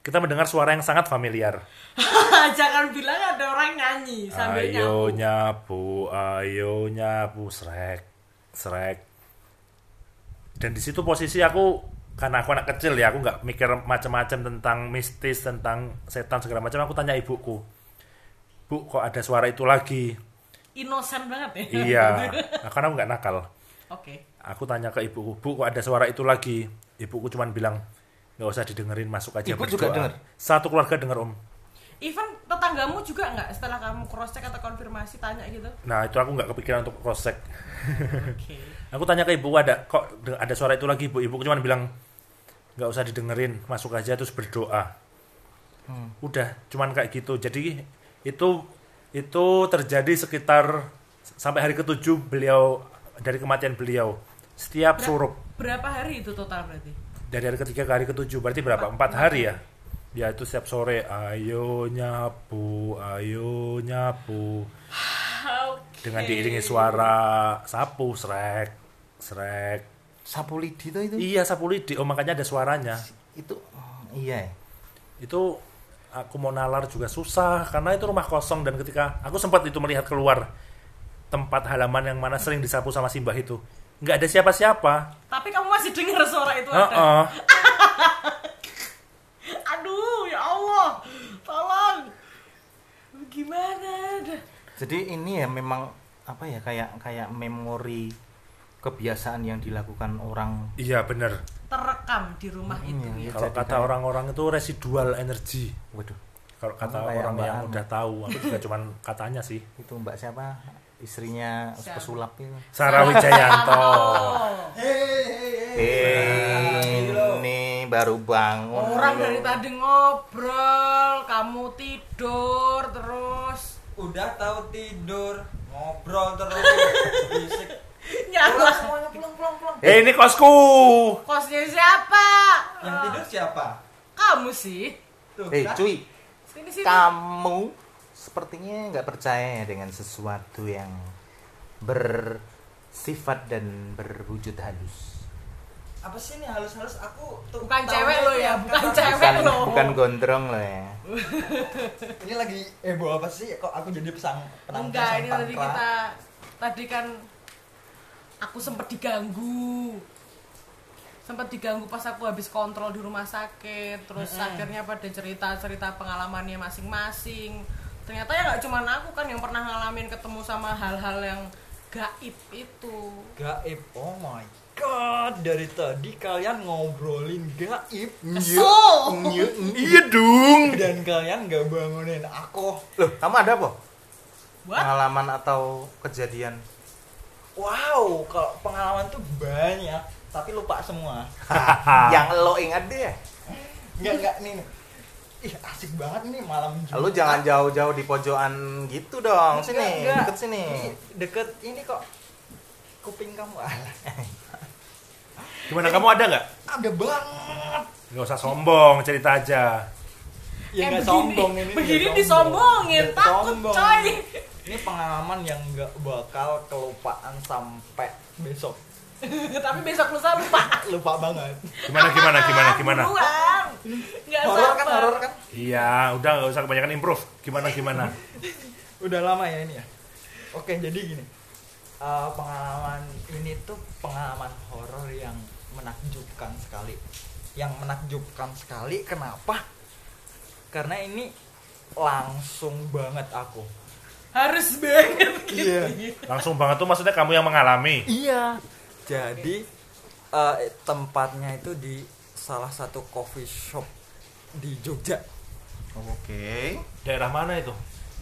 A: Kita mendengar suara yang sangat familiar.
C: Jangan bilang ada orang nyanyi sambil
A: ayo
C: nyapu.
A: nyapu ayo nyapu srek srek. Dan di situ posisi aku karena aku anak kecil ya aku nggak mikir macam-macam tentang mistis tentang setan segala macam aku tanya ibuku bu kok ada suara itu lagi
C: Innocent banget ya.
A: iya nah, karena aku nggak nakal
C: Oke.
A: Aku tanya ke ibuku, bu kok ada suara itu lagi? Ibuku cuman bilang, nggak usah didengerin, masuk aja
B: Ibu
A: berdoa.
B: juga dengar?
A: Satu keluarga dengar om.
C: Even tetanggamu juga nggak setelah kamu cross check atau konfirmasi tanya gitu?
A: Nah itu aku nggak kepikiran untuk cross check.
C: Oke.
A: Aku tanya ke ibu ada kok ada suara itu lagi bu. Ibuku cuman bilang nggak usah didengerin, masuk aja terus berdoa. Udah, cuman kayak gitu. Jadi itu itu terjadi sekitar sampai hari ketujuh beliau dari kematian beliau. Setiap
C: Ber-
A: surup
C: Berapa hari itu total berarti?
A: dari hari ketiga ke hari ketujuh berarti berapa? Empat hari ya? Ya itu setiap sore ayo nyapu, ayo nyapu dengan diiringi suara sapu srek srek.
B: Sapu lidi itu.
A: Iya sapu lidi. Oh makanya ada suaranya.
B: Itu oh, iya. ya.
A: Itu aku mau nalar juga susah karena itu rumah kosong dan ketika aku sempat itu melihat keluar tempat halaman yang mana sering disapu sama Simbah itu nggak ada siapa-siapa.
C: Tapi kamu masih dengar suara itu ada.
A: Heeh.
C: Aduh, ya Allah. Tolong. Gimana?
B: Jadi ini ya memang apa ya kayak kayak memori kebiasaan yang dilakukan orang
A: Iya bener.
C: Terekam di rumah
B: Hmm,
C: itu
B: iya.
C: ya.
A: Kalau kata orang-orang itu residual energi.
B: waduh
A: Kalau kata orang
B: Mbak
A: yang
B: Anu.
A: udah tahu, aku juga cuman katanya sih.
B: itu mbak siapa istrinya
C: Siapa?
B: pesulap itu
A: Sarah Wijayanto.
C: Oh.
B: ini baru bangun
C: Orang dari tadi ngobrol, kamu tidur terus.
D: Udah tahu tidur, ngobrol terus, bisik.
C: Nyala.
D: Semuanya pulang pulang pulang.
A: Eh ini kosku.
C: Kosnya siapa?
D: Yang tidur siapa?
C: Kamu sih.
D: Tuh,
B: eh
D: kan?
B: cuy
C: Sini sini.
B: kamu sepertinya nggak percaya dengan sesuatu yang bersifat dan berwujud halus
D: Apa sih ini halus-halus aku tuh
C: Bukan cewek lo ya, bukan cewek.
B: bukan
C: lo.
B: bukan gondrong loh ya
D: Ini lagi heboh apa sih? Kok aku jadi pesang
C: Enggak, ini tadi kita tadi kan aku sempat diganggu. Sempat diganggu pas aku habis kontrol di rumah sakit, terus akhirnya pada cerita-cerita pengalamannya masing-masing. Ternyata ya nggak cuma aku kan yang pernah ngalamin ketemu sama hal-hal yang gaib itu.
D: Gaib. Oh my god, dari tadi kalian ngobrolin gaib
C: Kesel.
A: Iya dong.
D: dan kalian gak bangunin aku.
B: loh kamu ada apa
C: What?
B: pengalaman atau kejadian
D: Wow, kalau pengalaman tuh banyak, tapi lupa semua.
B: yang lo ingat deh
D: Enggak enggak nih. Ih, asik banget nih malam Jumat.
B: lo jangan jauh-jauh di pojokan gitu dong
D: Enggak,
B: sini
D: enggak.
B: deket sini
D: Ini deket ini kok kuping kamu alah.
A: Gimana kamu ada nggak?
D: Ada banget.
A: Nggak usah sombong, cerita aja.
D: Ya
C: Eh,
D: nggak
C: begini-
D: sombong ini.
C: begini
D: nggak
C: disombongin,
D: Nggak
C: takut,
D: sombong.
C: coy.
D: Ini pengalaman yang nggak bakal kelupaan sampai besok.
C: Tapi besok lusa lupa.
D: Lupa banget.
A: Gimana gimana gimana gimana?
D: Horor kan, horor kan?
A: Iya, udah nggak usah kebanyakan improve. Gimana gimana?
D: Udah lama ya ini ya. Oke, jadi gini. Eh, pengalaman ini tuh pengalaman horor yang menakjubkan sekali. Yang menakjubkan sekali kenapa? Karena ini langsung banget aku.
C: Harus banget gitu.
D: Iya.
A: Langsung banget tuh maksudnya kamu yang mengalami.
D: Iya. Jadi eh, tempatnya itu di salah satu coffee shop di Jogja.
B: oke
A: Daerah mana itu?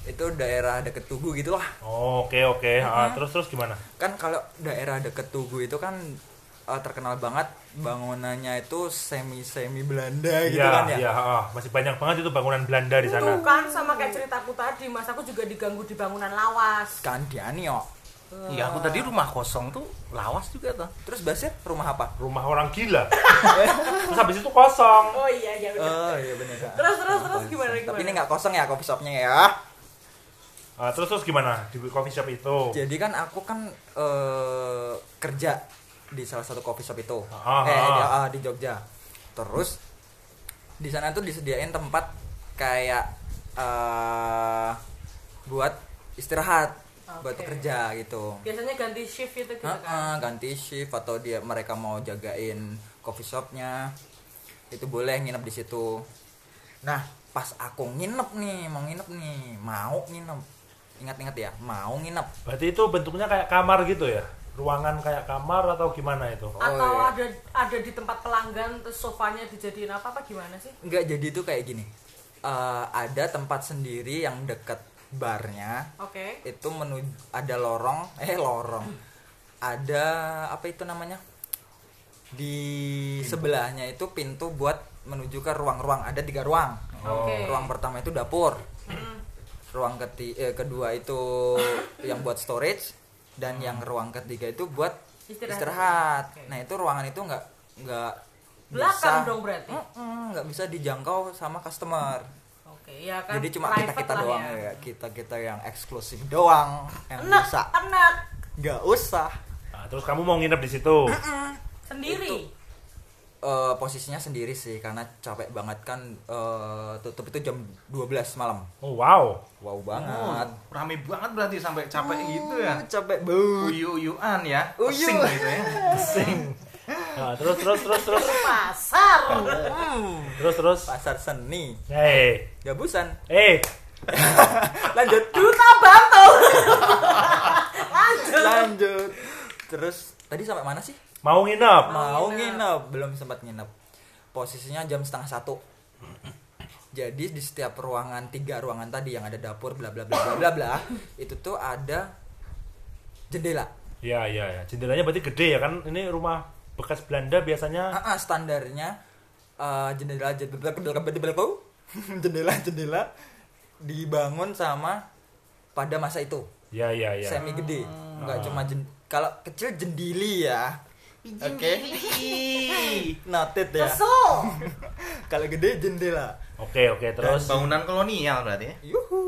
D: Itu daerah deket Tugu gitu lah.
A: Oh, Oke oke. Ah, terus terus gimana?
D: Kan kalau daerah deket Tugu itu kan eh, terkenal banget bangunannya itu semi-semi Belanda gitu
A: Iya
D: kan ya.
A: iya. ah, masih banyak banget itu bangunan Belanda di sana.
C: Kan sama kayak ceritaku tadi, mas aku juga diganggu di bangunan lawas.
D: Kan Dianio.
B: Iya aku tadi rumah kosong tuh lawas juga tuh.
D: Terus Basir rumah apa?
A: Rumah orang gila. terus habis itu kosong.
C: Oh iya iya udah.
D: Oh iya benar.
C: Terus terus terus gimana gimana?
D: Tapi ini nggak kosong ya coffee shopnya ya.
A: Ah, terus terus gimana di coffee shop itu?
D: Jadi kan aku kan eh, kerja di salah satu coffee shop itu.
A: Ah,
D: eh
A: ah.
D: di, ah, di Jogja. Terus di sana tuh disediain tempat kayak eh buat istirahat, buat
C: Oke.
D: kerja gitu.
C: Biasanya ganti shift itu gitu
D: Heeh,
C: kan.
D: ganti shift atau dia mereka mau jagain coffee shopnya itu boleh nginep di situ. Nah pas aku nginep nih mau nginep nih mau nginep ingat-ingat ya mau nginep
A: Berarti itu bentuknya kayak kamar gitu ya? Ruangan kayak kamar atau gimana itu?
D: Oh,
C: Atau
D: iya.
C: ada ada di tempat pelanggan terus sofanya dijadiin apa apa gimana sih?
D: Enggak jadi itu kayak gini. Eh, ada tempat sendiri yang deket barnya.
C: Oke.
D: Itu menuju ada lorong, eh lorong. Ada apa itu namanya? Di sebelahnya itu pintu buat menuju ke ruang-ruang. Ada tiga ruang.
C: Oke.
D: Ruang pertama itu dapur.
C: Mm.
D: Ruang keti eh, kedua itu yang buat storage dan yang ruang ketiga itu buat
C: Istirahat.
D: istirahat.
C: Oke.
D: Nah, itu ruangan itu nggak nggak
C: belakang
D: bisa-
C: dong berarti?
D: Nggak bisa dijangkau sama customer.
C: Oke ya kan?
D: Jadi cuma kita kita doang
C: ya.
D: ya kita kita yang eksklusif doang yang
C: enak
D: bisa.
C: enak.
D: Nggak usah.
A: Nah, terus kamu mau nginep di situ?
C: Sendiri
D: Eh, posisinya sendiri sih karena capek banget kan eh, tutup itu jam 12 malam.
A: Oh wow.
D: Wow
B: Oh,
D: banget
B: rame banget berarti sampai capek gitu ya.
D: Uh, capek banget.
B: Uyu-uyuan ya.
D: Uyu.
B: Pesing gitu ya.
A: nah, terus terus terus terus.
C: Pasar.
A: Terus terus.
D: Pasar seni.
A: Eh.
D: Gabusan
A: eh.
D: Lanjut.
C: Duta bantul. Lanjut
D: lanjut. Terus tadi sampai mana sih
A: mau nginep?
D: Mau
C: nginep.
D: nginep. Belum sempat nginep. Posisinya jam setengah satu. Jadi di setiap ruangan tiga ruangan tadi yang ada dapur bla bla bla bla bla bla itu tuh ada jendela.
A: Ya ya ya jendelanya berarti gede ya kan? Ini rumah bekas Belanda biasanya?
D: Ah, ah, standarnya eh, jendela jendela jendela jendela dibangun sama pada masa itu.
A: Ya ya ya
D: semi gede. Nggak cuma jen- kalau kecil jendili ya oke. noted ya. Kalau gede jendela.
A: Oke oke terus?
B: Bangunan kolonial berarti ya.
D: yuhu.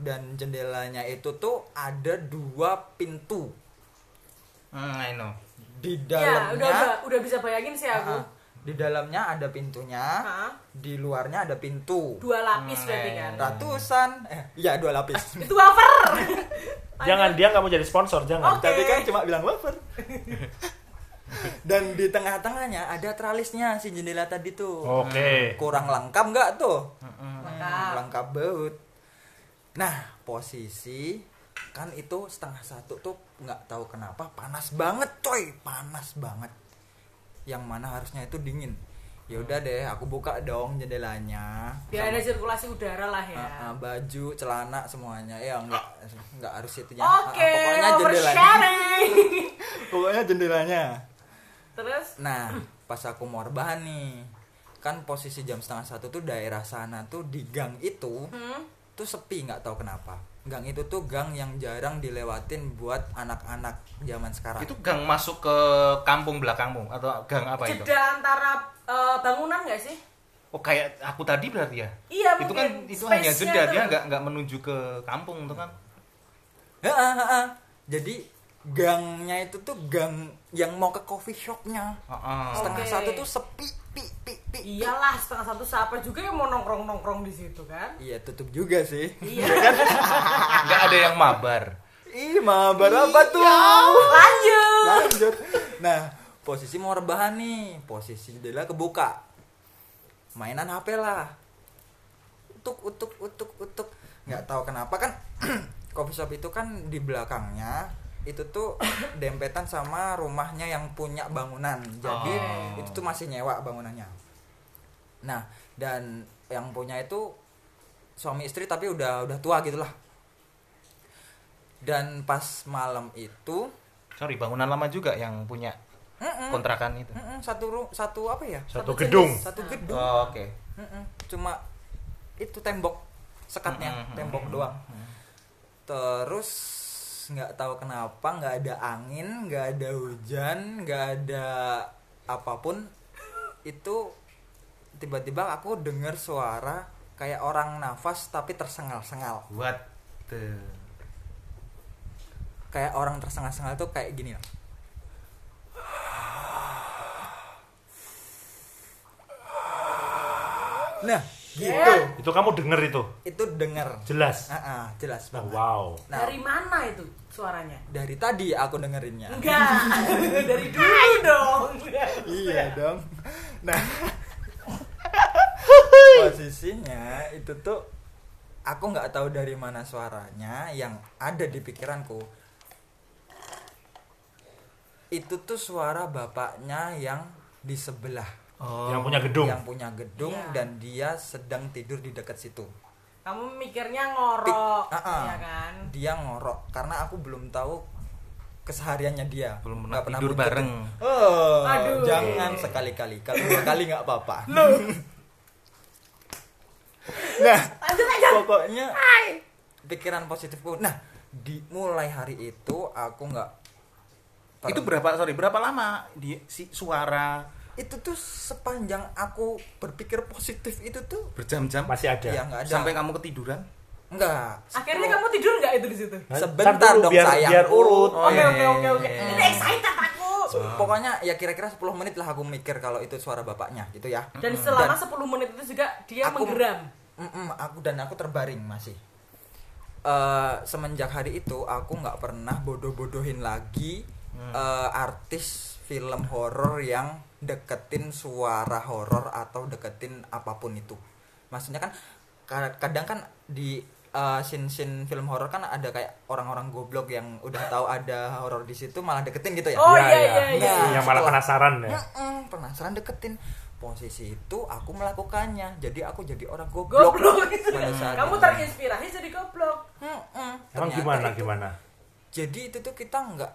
D: Dan jendelanya itu tuh ada dua pintu.
B: Hmm, I know.
D: di
C: ya udah, udah
D: dalamnya
C: udah bisa bayangin sih aku.
D: Ah, di dalamnya ada pintunya
C: Hah?
D: di luarnya ada pintu.
C: Dua lapis
B: Hmm,
C: berarti kan?
D: Ratusan. Eh ya dua lapis.
C: Itu wafer.
A: Jangan dia nggak mau jadi sponsor jangan.
C: Oke.
D: tapi kan cuma bilang wafer dan di tengah-tengahnya ada tralisnya si jendela tadi tuh.
A: Oke.
D: Kurang lengkap nggak tuh?
C: Lengkap.
D: lengkap banget. Nah posisi kan itu setengah satu tuh nggak tahu kenapa panas banget coy. Panas banget. Yang mana harusnya itu dingin. Ya udah deh aku buka dong jendelanya.
C: Biar
D: Sama-
C: ada sirkulasi udara lah ya.
D: Ah, ah, baju celana semuanya. Ya nggak nggak harus itunya.
C: Oke
D: Ah, ah, pokoknya jendelanya. Pokoknya jendelanya
C: terus
D: Nah, pas aku mau rebahan nih, kan posisi jam setengah satu tuh daerah sana tuh di gang itu
C: hmm,
D: tuh sepi nggak tahu kenapa. Gang itu tuh gang yang jarang dilewatin buat anak-anak zaman sekarang.
B: Itu gang masuk ke kampung belakangmu atau gang apa itu?
C: jeda antara eh, bangunan nggak sih
B: Oh kayak aku tadi berarti ya?
C: iya
B: itu kan itu hanya jeda
C: tuh.
B: dia nggak nggak menuju ke kampung itu kan?
D: Ha-ha, ha-ha. Jadi gangnya itu tuh gang yang mau ke coffee shopnya.
B: Heeh.
D: Setengah
C: Oke.
D: satu tuh sepi, pi, pi, pi, pi.
C: iyalah setengah satu siapa juga yang mau nongkrong nongkrong di situ kan
D: Iya tutup juga sih.
C: iya
B: Nggak ada yang mabar.
D: Ih, mabar apa tuh?
C: lanjut
D: lanjut nah posisi mau rebahan nih posisi jendela kebuka mainan HP lah utuk utuk utuk utuk nggak tahu kenapa kan coffee shop itu kan di belakangnya itu tuh dempetan sama rumahnya yang punya bangunan jadi
B: Oh.
D: itu tuh masih nyewa bangunannya nah dan yang punya itu suami istri tapi udah udah tua gitulah dan pas malam itu
B: Sorry, bangunan lama juga yang punya
D: Mm-mm.
B: kontrakan itu.
D: Mm-mm, satu ru- satu apa ya?
A: satu
C: Satu
A: gedung
C: jenis.
D: Satu gedung.
B: Oh, Oke.
D: Mm-mm, Cuma itu tembok sekatnya,
B: Mm-mm,
D: tembok
B: mm-mm,
D: doang. Terus nggak tahu kenapa nggak ada angin, nggak ada hujan, nggak ada apa pun. Itu tiba-tiba aku dengar suara kayak orang nafas tapi tersengal-sengal.
B: What the
D: Kayak orang tersengal-sengal itu kayak gini loh. Nah, gitu.
A: itu kamu denger itu
D: Itu dengar.
A: jelas
D: Ah, ah, jelas
A: Oh,
D: banget.
A: wow
D: Nah,
C: dari mana itu suaranya
D: dari tadi aku dengerinnya.
C: enggak dari dulu dong
D: iya dong. Nah, posisinya itu tuh aku nggak tahu dari mana suaranya yang ada di pikiranku. Itu tuh suara bapaknya yang di sebelah
B: Oh.
A: yang punya gedung
D: yang punya gedung
C: Iya.
D: dan dia sedang tidur di dekat situ.
C: kamu mikirnya ngorok
D: ah, ah.
C: ya kan
D: Dia ngorok karena aku belum tahu kesehariannya dia.
B: Belum
D: Nggak
B: pernah tidur bareng.
D: Oh,
C: Aduh.
D: jangan sekali-kali. Kalau dua kali nggak apa-apa. nah,
C: lanjut aja
D: pokoknya pikiran positifku. Nah, di mulai hari itu aku nggak
B: Itu berapa sorry, berapa lama di si suara
D: itu tuh sepanjang aku berpikir positif itu tuh
E: Berjam-jam.
A: Masih ada.
D: ya ada
E: Sampai kamu ketiduran.
D: enggak
C: Akhirnya kamu tidur nggak itu di situ?
D: Sebentar dong,
A: biar,
D: sayangku.
A: biar urut.
E: Oh,
C: Oke
E: iya,
C: oke oke oke.
E: iya.
C: Ini excited aku.
D: pokoknya ya kira-kira 10 menit lah aku mikir kalau itu suara bapaknya gitu ya
C: Dan selama
D: Dan-
C: 10 menit itu juga dia
D: Aku-
C: menggeram.
D: Mm-mm, aku dan aku terbaring masih Eh, semenjak hari itu aku nggak pernah bodoh-bodohin lagi eh, artis film horor yang deketin suara horor atau deketin apa pun itu maksudnya kan ka- kadang kan di eh, scene-scene film horor kan ada kayak orang-orang goblok yang udah tahu ada horor di situ malah deketin gitu ya
C: Oh,
A: Iya,
C: iya,
A: iya.
C: iya, iya.
A: Yang malah penasaran ya.
D: Mm-mm, penasaran deketin posisi itu aku melakukannya jadi aku jadi orang goblok,
C: Goblok.
D: saat
C: Kamu terinspirasi jadi goblok.
D: Mm-mm.
A: Emang
D: Ternyata
A: gimana
D: itu-
A: gimana?
D: jadi itu tuh kita nggak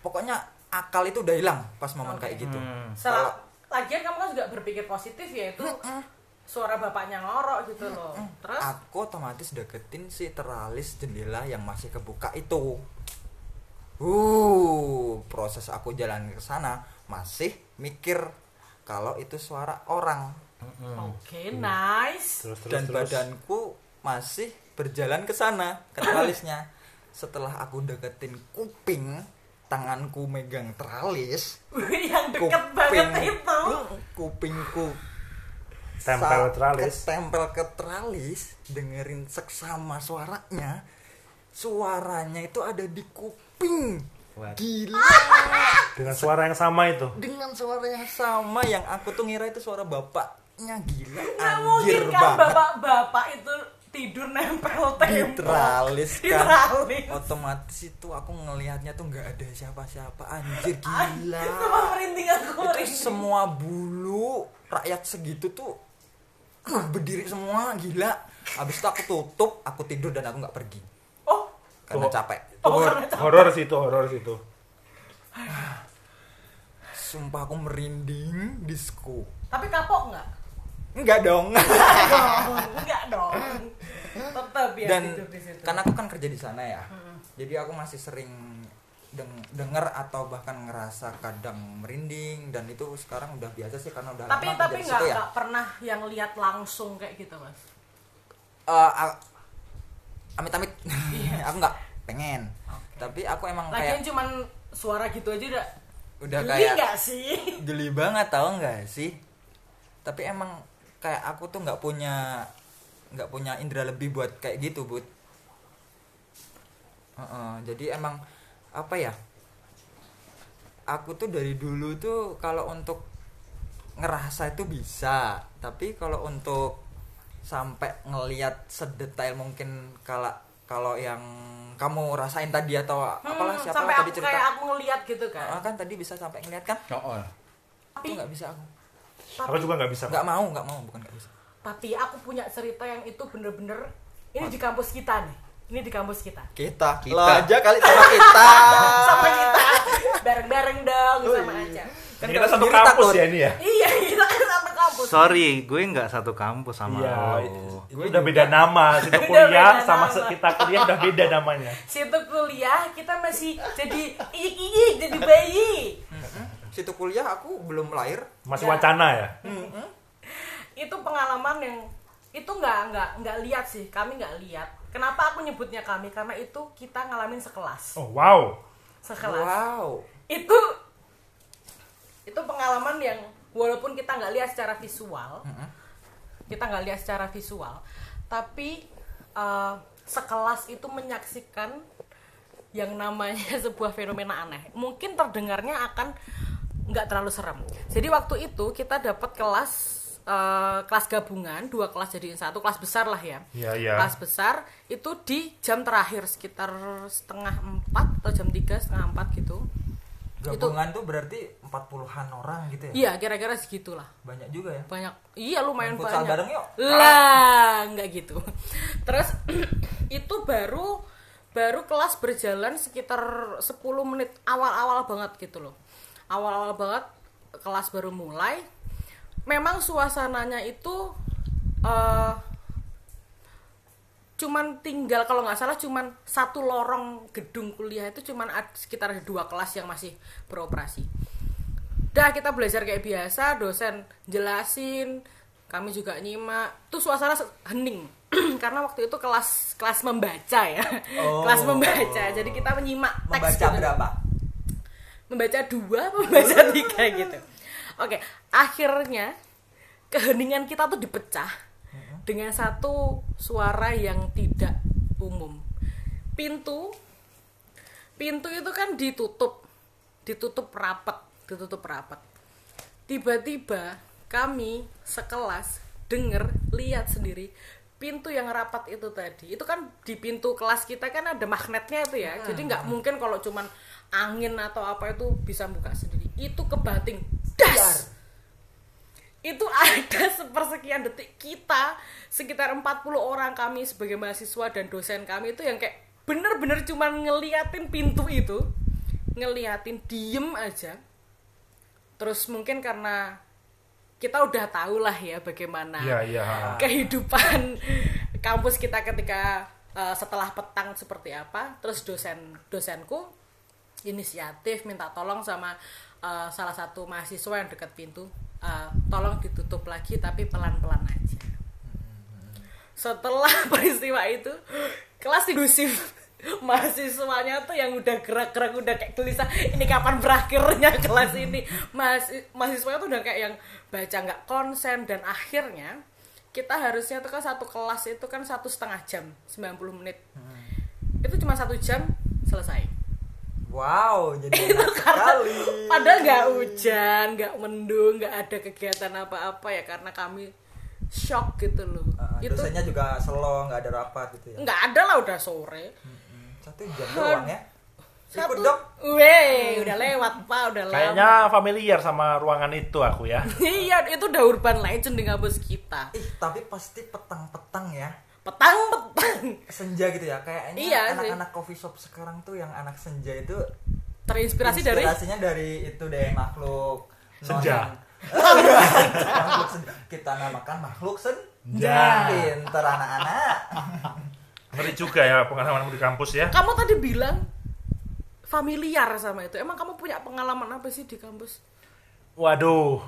D: pokoknya akal itu udah hilang pas momen
C: Oke.
D: kayak gitu
E: Hmm.
C: Salah. Lagian kamu kan juga berpikir positif ya itu suara bapaknya ngorok gitu loh. Terus
D: aku otomatis deketin si teralis jendela yang masih kebuka itu uh proses aku jalan ke sana masih mikir kalau itu suara orang
C: oke nice.
A: Terus terus
D: dan
A: terus.
D: badanku masih berjalan ke sana ke tralisnya setelah aku deketin kuping tanganku megang teralis
C: yang deket banget itu.
D: kupingku
A: Tempel teralis.
D: ketempel ke teralis dengerin seksama suaranya suaranya itu ada di kuping
E: What?
D: gila
A: Dengan suara yang sama itu.
D: dengan suara yang sama yang aku tuh ngira itu suara bapaknya gila
C: Nggak
D: anjir
C: mungkin kan bapak-bapak itu tidur nempel tembok.
D: teralis
C: Di
D: kan
C: teralis.
D: otomatis itu aku ngelihatnya tuh nggak ada siapa-siapa anjir gila
C: Cuma merinding aku
D: itu
C: merinding.
D: semua bulu rakyat segitu tuh uh, berdiri semua gila habis itu aku tutup aku tidur dan aku nggak pergi
C: Oh,
D: karena
A: Oh.
D: capek
C: Oh,
A: horor sih itu, horor sih itu.
D: sumpah aku merinding disco
C: tapi kapok nggak?
D: enggak dong
C: Enggak dong. Tetap ya
D: dan
C: tidur di situ.
D: karena aku kan kerja di sana ya jadi aku masih sering deng denger atau bahkan ngerasa kadang merinding dan itu sekarang udah biasa sih karena udah
C: tapi
D: lama
C: tapi nggak
D: ya.
C: pernah yang lihat langsung kayak gitu mas.
D: A- amit-amit
C: Iya.
D: aku nggak pengen tapi aku emang
C: Lagian
D: kayak
C: cuman suara gitu aja udah
D: udah
C: geli
D: kayak
C: nggak sih?
D: geli banget tau nggak sih tapi emang kayak aku tuh nggak punya nggak punya indera lebih buat kayak gitu bud Heeh, jadi emang apa ya aku tuh dari dulu tuh kalau untuk ngerasa itu bisa tapi kalau untuk sampai ngelihat sedetail mungkin kalau kalau yang kamu rasain tadi atau apalah
C: Hmm,
D: siapa
C: sampai
D: tadi
C: aku
D: cerita
C: kayak aku ngeliat gitu kan.
D: Ah, kan tadi bisa sampai ngeliat kan
E: Oh, oh.
C: tapi
D: nggak bisa aku
A: Aku juga nggak bisa.
D: nggak mau nggak mau bukan nggak bisa
C: tapi aku punya cerita yang itu bener-bener ini di kampus kita nih. Ini di kampus kita.
D: kita,
E: Kita.
D: lo aja kali sama kita
C: sama kita bareng-bareng dong sama aja.
A: Kan kita satu kampus
D: takut.
A: ya ini ya.
C: Iya, kita kan satu kampus.
E: Sorry, gue nggak satu kampus sama
A: Iya,
E: lo.
A: itu udah beda nama. Situ kuliah sama
C: nama.
A: kita kuliah udah beda namanya.
C: Situ kuliah kita masih jadi iyik-iyik jadi bayi.
D: situ kuliah aku belum lahir
A: Masih
C: Ya.
A: wacana ya.
C: Itu pengalaman yang itu nggak nggak nggak lihat sih. Kami nggak lihat. Kenapa aku nyebutnya kami? Karena itu kita ngalamin sekelas.
A: Oh wow.
C: Sekelas.
D: wow
C: Itu itu pengalaman yang walaupun kita nggak lihat secara visual, kita nggak lihat secara visual, tapi eh, sekelas itu menyaksikan yang namanya sebuah fenomena aneh. Mungkin terdengarnya akan nggak terlalu serem. Jadi waktu itu kita dapat kelas eh, kelas gabungan, dua kelas jadiin satu, kelas besar lah ya.
A: Iya, iya.
C: Kelas besar itu di jam terakhir sekitar setengah empat atau jam tiga setengah empat gitu.
D: gabungan tuh berarti 40-an orang gitu ya
C: Iya, kira-kira segitulah.
D: banyak juga ya
C: Banyak. Iya, lumayan
D: Main
C: banyak.
D: bareng yuk.
C: Lah, nggak gitu. Terus itu baru baru kelas berjalan sekitar 10 menit awal-awal banget gitu loh. Awal-awal banget kelas baru mulai. Memang suasananya itu eh cuman tinggal kalau nggak salah cuman satu lorong gedung kuliah itu cuman sekitar dua kelas yang masih beroperasi dah kita belajar kayak biasa dosen jelasin kami juga nyimak tuh suasana hening karena waktu itu kelas kelas membaca ya
D: Oh.
C: kelas membaca jadi kita menyimak teks
D: Membaca
C: gitu.
D: berapa?
C: membaca dua membaca tiga gitu oke akhirnya keheningan kita tuh dipecah dengan satu suara yang tidak umum. Pintu pintu itu kan ditutup ditutup rapat ditutup rapat. Tiba-tiba kami sekelas denger lihat sendiri pintu yang rapat itu tadi itu kan di pintu kelas kita kan ada magnetnya itu ya. Jadi nggak mungkin kalau cuman angin atau apa itu bisa buka sendiri. Itu kebating das itu ada sepersekian detik kita sekitar 40 orang kami sebagai mahasiswa dan dosen kami itu yang kayak bener-bener cuman ngeliatin pintu itu ngeliatin diem aja. Terus mungkin karena kita udah tahu lah ya bagaimana
A: Iya, iya.
C: kehidupan kampus kita ketika uh, setelah petang seperti apa. Terus dosen dosenku inisiatif minta tolong sama uh, salah satu mahasiswa yang dekat pintu uh, tolong ditutup lagi tapi pelan-pelan aja. Setelah peristiwa itu kelas kondusif mahasiswanya tuh yang udah gerak-gerak udah kayak gelisah ini kapan berakhirnya kelas ini? Mahasi- mahasiswanya tuh udah kayak yang baca nggak konsen dan akhirnya kita harusnya tuh kan satu kelas itu kan satu setengah jam 90 menit. Itu cuma satu jam selesai
D: Wow, jadi
C: itu karena
D: sekali.
C: padahal nggak hujan nggak mendung nggak ada kegiatan apa-apa ya karena kami shock gitu loh
D: Uh,
C: itu
D: dosennya juga slow, nggak ada rapat gitu ya.
C: nggak ada lah udah sore
D: Hmm, Satu jam doang ya. Ikut
C: satu
D: dong.
C: weh udah lewat pak udah lama
A: Kayaknya familiar sama ruangan itu aku ya.
C: iya itu udah urban legend di kampus kita
D: Ih, tapi pasti petang-petang ya.
C: Petang petang
D: Senja gitu ya. Kayaknya
C: Iya
D: anak-anak coffee shop sekarang tuh yang anak senja itu
C: terinspirasi dari
D: inspirasinya dari itu deh makhluk
A: Senja.
D: non- makhluk senja. Kita namakan makhluk senja. Pinter anak-anak.
A: Ngeri juga ya pengalamanmu di kampus ya.
C: kamu tadi bilang familiar sama itu emang kamu punya pengalaman apa sih di kampus
A: Waduh.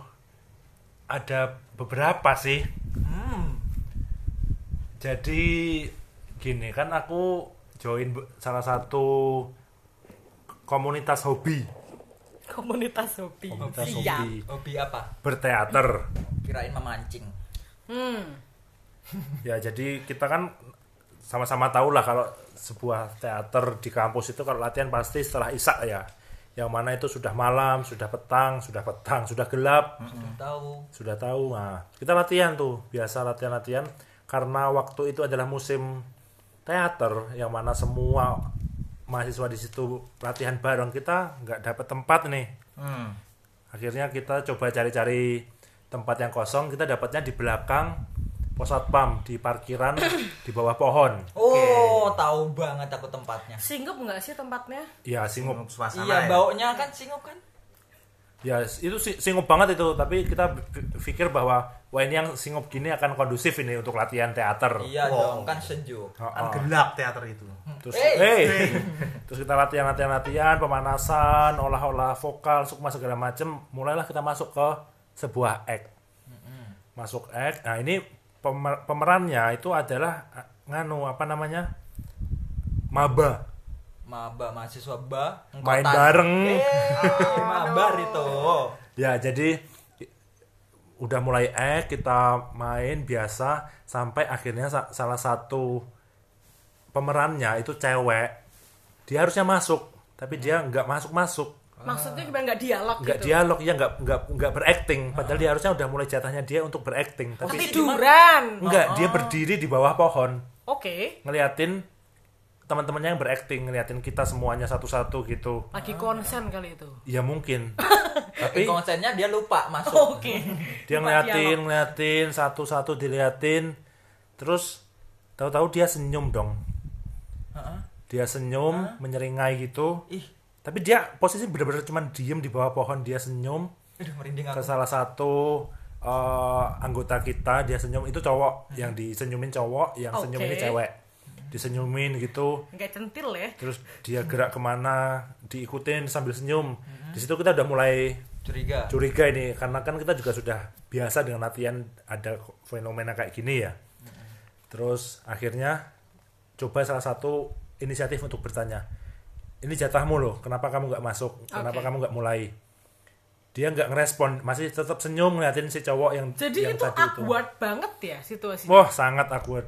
A: Ada beberapa sih.
D: Hmm.
A: Jadi gini kan aku join salah satu komunitas hobi,
C: komunitas hobi
A: komunitas hobi
D: Hobi apa?
A: berteater.
D: Kirain memancing.
C: hmm.
A: Ya jadi kita kan sama-sama tahu lah kalau sebuah teater di kampus itu kalau latihan pasti setelah isak ya. Yang mana itu sudah malam, sudah petang, sudah petang, sudah gelap,
D: Sudah tahu.
A: sudah tahu. Nah, kita latihan tuh, biasa latihan-latihan karena waktu itu adalah musim teater yang mana semua mahasiswa di situ latihan bareng kita nggak dapat tempat nih.
E: Hmm.
A: Akhirnya kita coba cari-cari tempat yang kosong, kita dapatnya di belakang pos satpam di parkiran di bawah pohon.
D: Oh, tahu banget aku tempatnya.
C: singgup nggak sih tempatnya
A: Ya singup,
E: Suasana
D: iya,
E: ya.
D: baunya kan singup kan?
A: ya itu si- singup banget itu. Tapi kita pikir bahwa wah ini yang singup gini akan kondusif ini untuk latihan teater.
D: Iya
E: Wow.
D: dong, kan sejuk.
A: Oh,
E: Kan
A: oh.
E: gelap teater itu.
A: Terus,
D: Eh.
A: hey. terus kita latihan, latihan, latihan, pemanasan, olah-olah vokal, sukma segala macem. Mulailah kita masuk ke sebuah act. Masuk act. Nah ini pemer- pemerannya itu adalah eh, nganu apa namanya maba.
D: Maba mahasiswa ba
A: Main bareng.
D: Eh, mabar itu.
A: Ya jadi udah mulai act kita main biasa sampai akhirnya sa- salah satu pemerannya itu cewek. Dia harusnya masuk, tapi dia nggak masuk masuk.
C: maksudnya gimana? Nggak dialog
A: nggak
C: gitu?
A: dialog ya nggak nggak nggak berakting. Padahal dia harusnya udah mulai jatahnya dia untuk berakting tapi
C: tiduran.
A: Nggak dia berdiri di bawah pohon.
C: Oke.
A: Ngeliatin teman-temannya yang berakting ngeliatin kita semuanya satu-satu gitu.
C: Lagi konsen kali itu.
A: Ya mungkin.
D: Tapi konsennya dia lupa masuk.
C: oke.
A: Dia
C: Lupa
A: ngeliatin
C: dialog.
A: ngeliatin satu-satu diliatin. Terus tahu-tahu dia senyum dong.
D: Heeh.
A: dia senyum menyeringai gitu.
D: Ih,
A: tapi dia posisi bener-bener cuman diem di bawah pohon dia senyum.
D: Aduh merinding
A: ke
D: aku.
A: salah satu eh, anggota kita dia senyum. Itu cowok yang disenyumin cowok yang
C: Oke.
A: senyum ini cewek disenyumin gitu.
C: Nggak centil ya.
A: Terus dia gerak ke mana diikutin sambil senyum. Di situ kita udah mulai
D: Curiga.
A: curiga ini karena kan kita juga sudah biasa dengan latihan ada fenomena kayak gini ya. Terus akhirnya coba salah satu inisiatif untuk bertanya ini jatahmu loh kenapa kamu nggak masuk? Kenapa
C: Oke.
A: kamu nggak mulai? Dia nggak ngerespon masih tetap senyum ngeliatin si cowok yang
C: Jadi
A: yang
C: itu
A: tadi itu.
C: awkward banget ya situasinya.
A: wah sangat awkward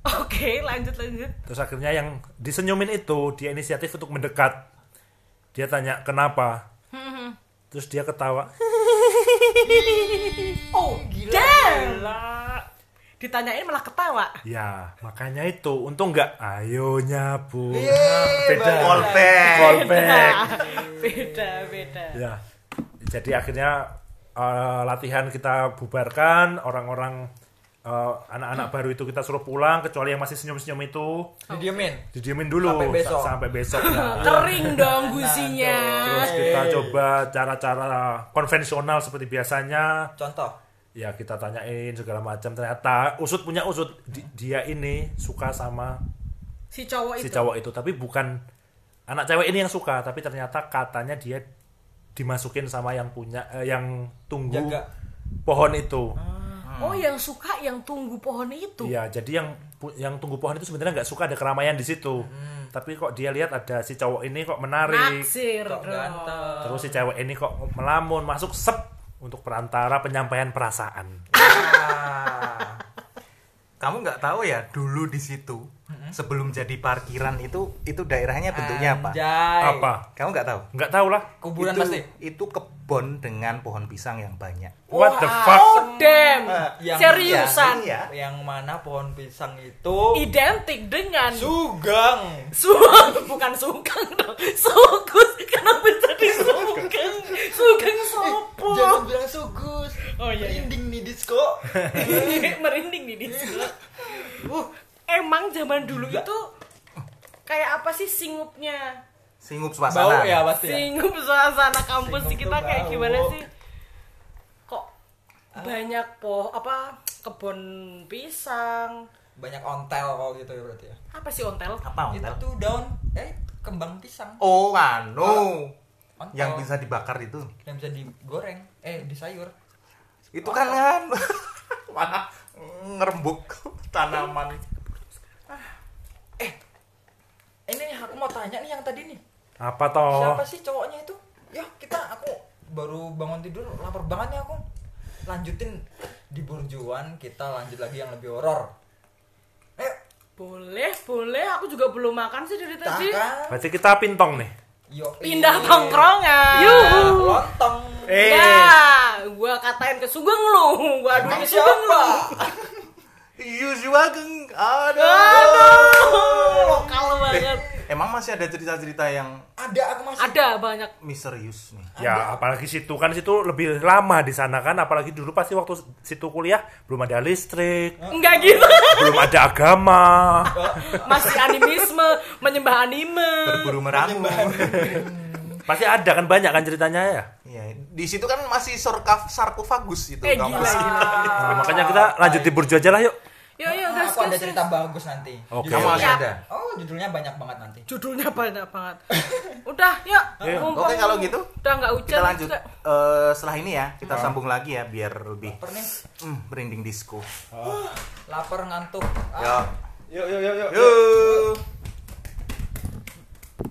C: Oke, lanjut lanjut.
A: terus akhirnya yang disenyumin itu dia inisiatif untuk mendekat dia tanya kenapa
C: Hmm,
A: terus dia ketawa
C: Oh, damn. Ditanyain malah ketawa.
A: Ya, makanya itu. Untung nggak ayonya, Bu.
D: Yeay,
A: beda.
D: balik.
E: Callback.
A: Callback.
C: beda, beda.
A: Ya. Jadi akhirnya eh, latihan kita bubarkan, orang-orang eh, anak-anak baru itu kita suruh pulang kecuali yang masih senyum-senyum itu
D: Didiemin.
A: didiemin dulu
D: Sampai besok.
A: sa- sampai besok. Nah,
C: Kering dong gusinya.
A: terus kita coba cara-cara konvensional seperti biasanya.
D: Contoh.
A: Ya kita tanyain segala macam. Ternyata usut punya usut. Di- dia ini suka sama
C: Si cowok itu.
A: si cowok itu tapi bukan anak cewek ini yang suka tapi ternyata katanya dia dimasukin sama yang punya eh, yang tunggu
D: Jaga.
A: pohon itu
C: Oh, yang suka yang tunggu pohon itu.
A: iya jadi yang yang tunggu pohon itu sebenarnya nggak suka ada keramaian di situ tapi kok dia lihat ada si cowok ini kok menarik
C: Naksir
D: Kok ganteng.
A: terus si cewek ini kok melamun masuk sep untuk perantara penyampaian perasaan
E: Ah. Kamu nggak tahu ya dulu di situ sebelum jadi parkiran itu itu daerahnya bentuknya apa?
D: Anjay.
A: apa
E: Kamu nggak tahu?
A: nggak tahu lah
D: Kuburan
E: itu,
D: pasti.
E: itu kebon dengan pohon pisang yang banyak.
A: what the
C: Oh,
A: fuck
C: damn.
D: Yang-
C: Seriusan.
E: Iya.
D: Yang mana pohon pisang itu
C: Identik dengan
D: sugang.
C: Suang, bukan sugeng dong. Sugus. Kenapa jadi sugeng? Sugeng sopo?
D: Jangan bilang sugus.
C: Oh, iya, iya.
D: Merinding nih disco.
C: Merinding nih di sini. Uh, emang zaman dulu itu kayak apa sih singupnya?
E: Singup
D: Bau
E: suasana.
D: ya pasti. ya?
C: Singup suasana kampus
D: Singup
C: kita kayak
D: bau.
C: gimana sih? Kok banyak poh apa kebun pisang?
D: Banyak ontel kalau gitu ya berarti ya.
C: Apa sih ontel?
E: Apa ontel?
D: Itu daun eh kembang pisang.
E: Oh, anu.
D: Ontel.
E: Yang bisa dibakar itu.
D: yang bisa digoreng, eh di sayur.
E: Itu kan kan mana ngerembuk tanaman.
D: Ini nih aku mau tanya nih yang tadi nih.
A: apa toh
D: Siapa sih cowoknya itu? Ya kita aku baru bangun tidur lapar banget nih aku. Lanjutin di burjuan kita lanjut lagi yang lebih horor. Ayo,
C: Boleh, boleh. Aku juga belum makan sih dari tadi.
D: tahan.
A: berarti kita pintong nih
D: Yo,
C: Pindah
D: iya.
C: tongkrongan.
D: Yuhu. Lontong.
A: eh
C: Ya, gua katain ke Sugeng lu. Gua aduin Sugeng lu.
E: Yusua geng. Aduh.
C: Aduh, lokal banget.
E: Emang masih ada cerita-cerita yang
D: Ada aku masih.
C: Ada banyak.
E: misterius nih.
A: Ya, apalagi situ kan situ lebih lama di sana kan, apalagi dulu pasti waktu situ kuliah belum ada listrik,
C: Enggak gitu.
A: belum ada agama.
C: Masih animisme, menyembah anime.
E: Berburu meramu.
A: Pasti ada kan banyak kan ceritanya ya.
E: Iya, di situ kan masih sarkaf sarkofagus itu
C: Eh gila, gila.
A: Nah, makanya kita lanjut di burjo aja lah yuk.
C: Yuk, yuk,
D: Nah,
C: gas,
D: aku ada cerita
C: gas.
D: bagus nanti.
A: Oke.
E: Kamu
D: Judulnya-
E: masih ada.
D: Oh, judulnya banyak banget nanti.
C: Judulnya banyak banget. Udah, yuk.
A: Iya.
E: Oke, kalau gitu,
C: Udah nggak hujan.
E: Kita lanjut.
C: juga.
E: Eh, setelah ini ya, kita sambung lagi ya biar lebih
D: Lapar nih.
E: hmm, merinding disco.
D: Lapar ngantuk. Ah.
E: Ya.
A: Yuk, yuk, yuk,
E: Yuk.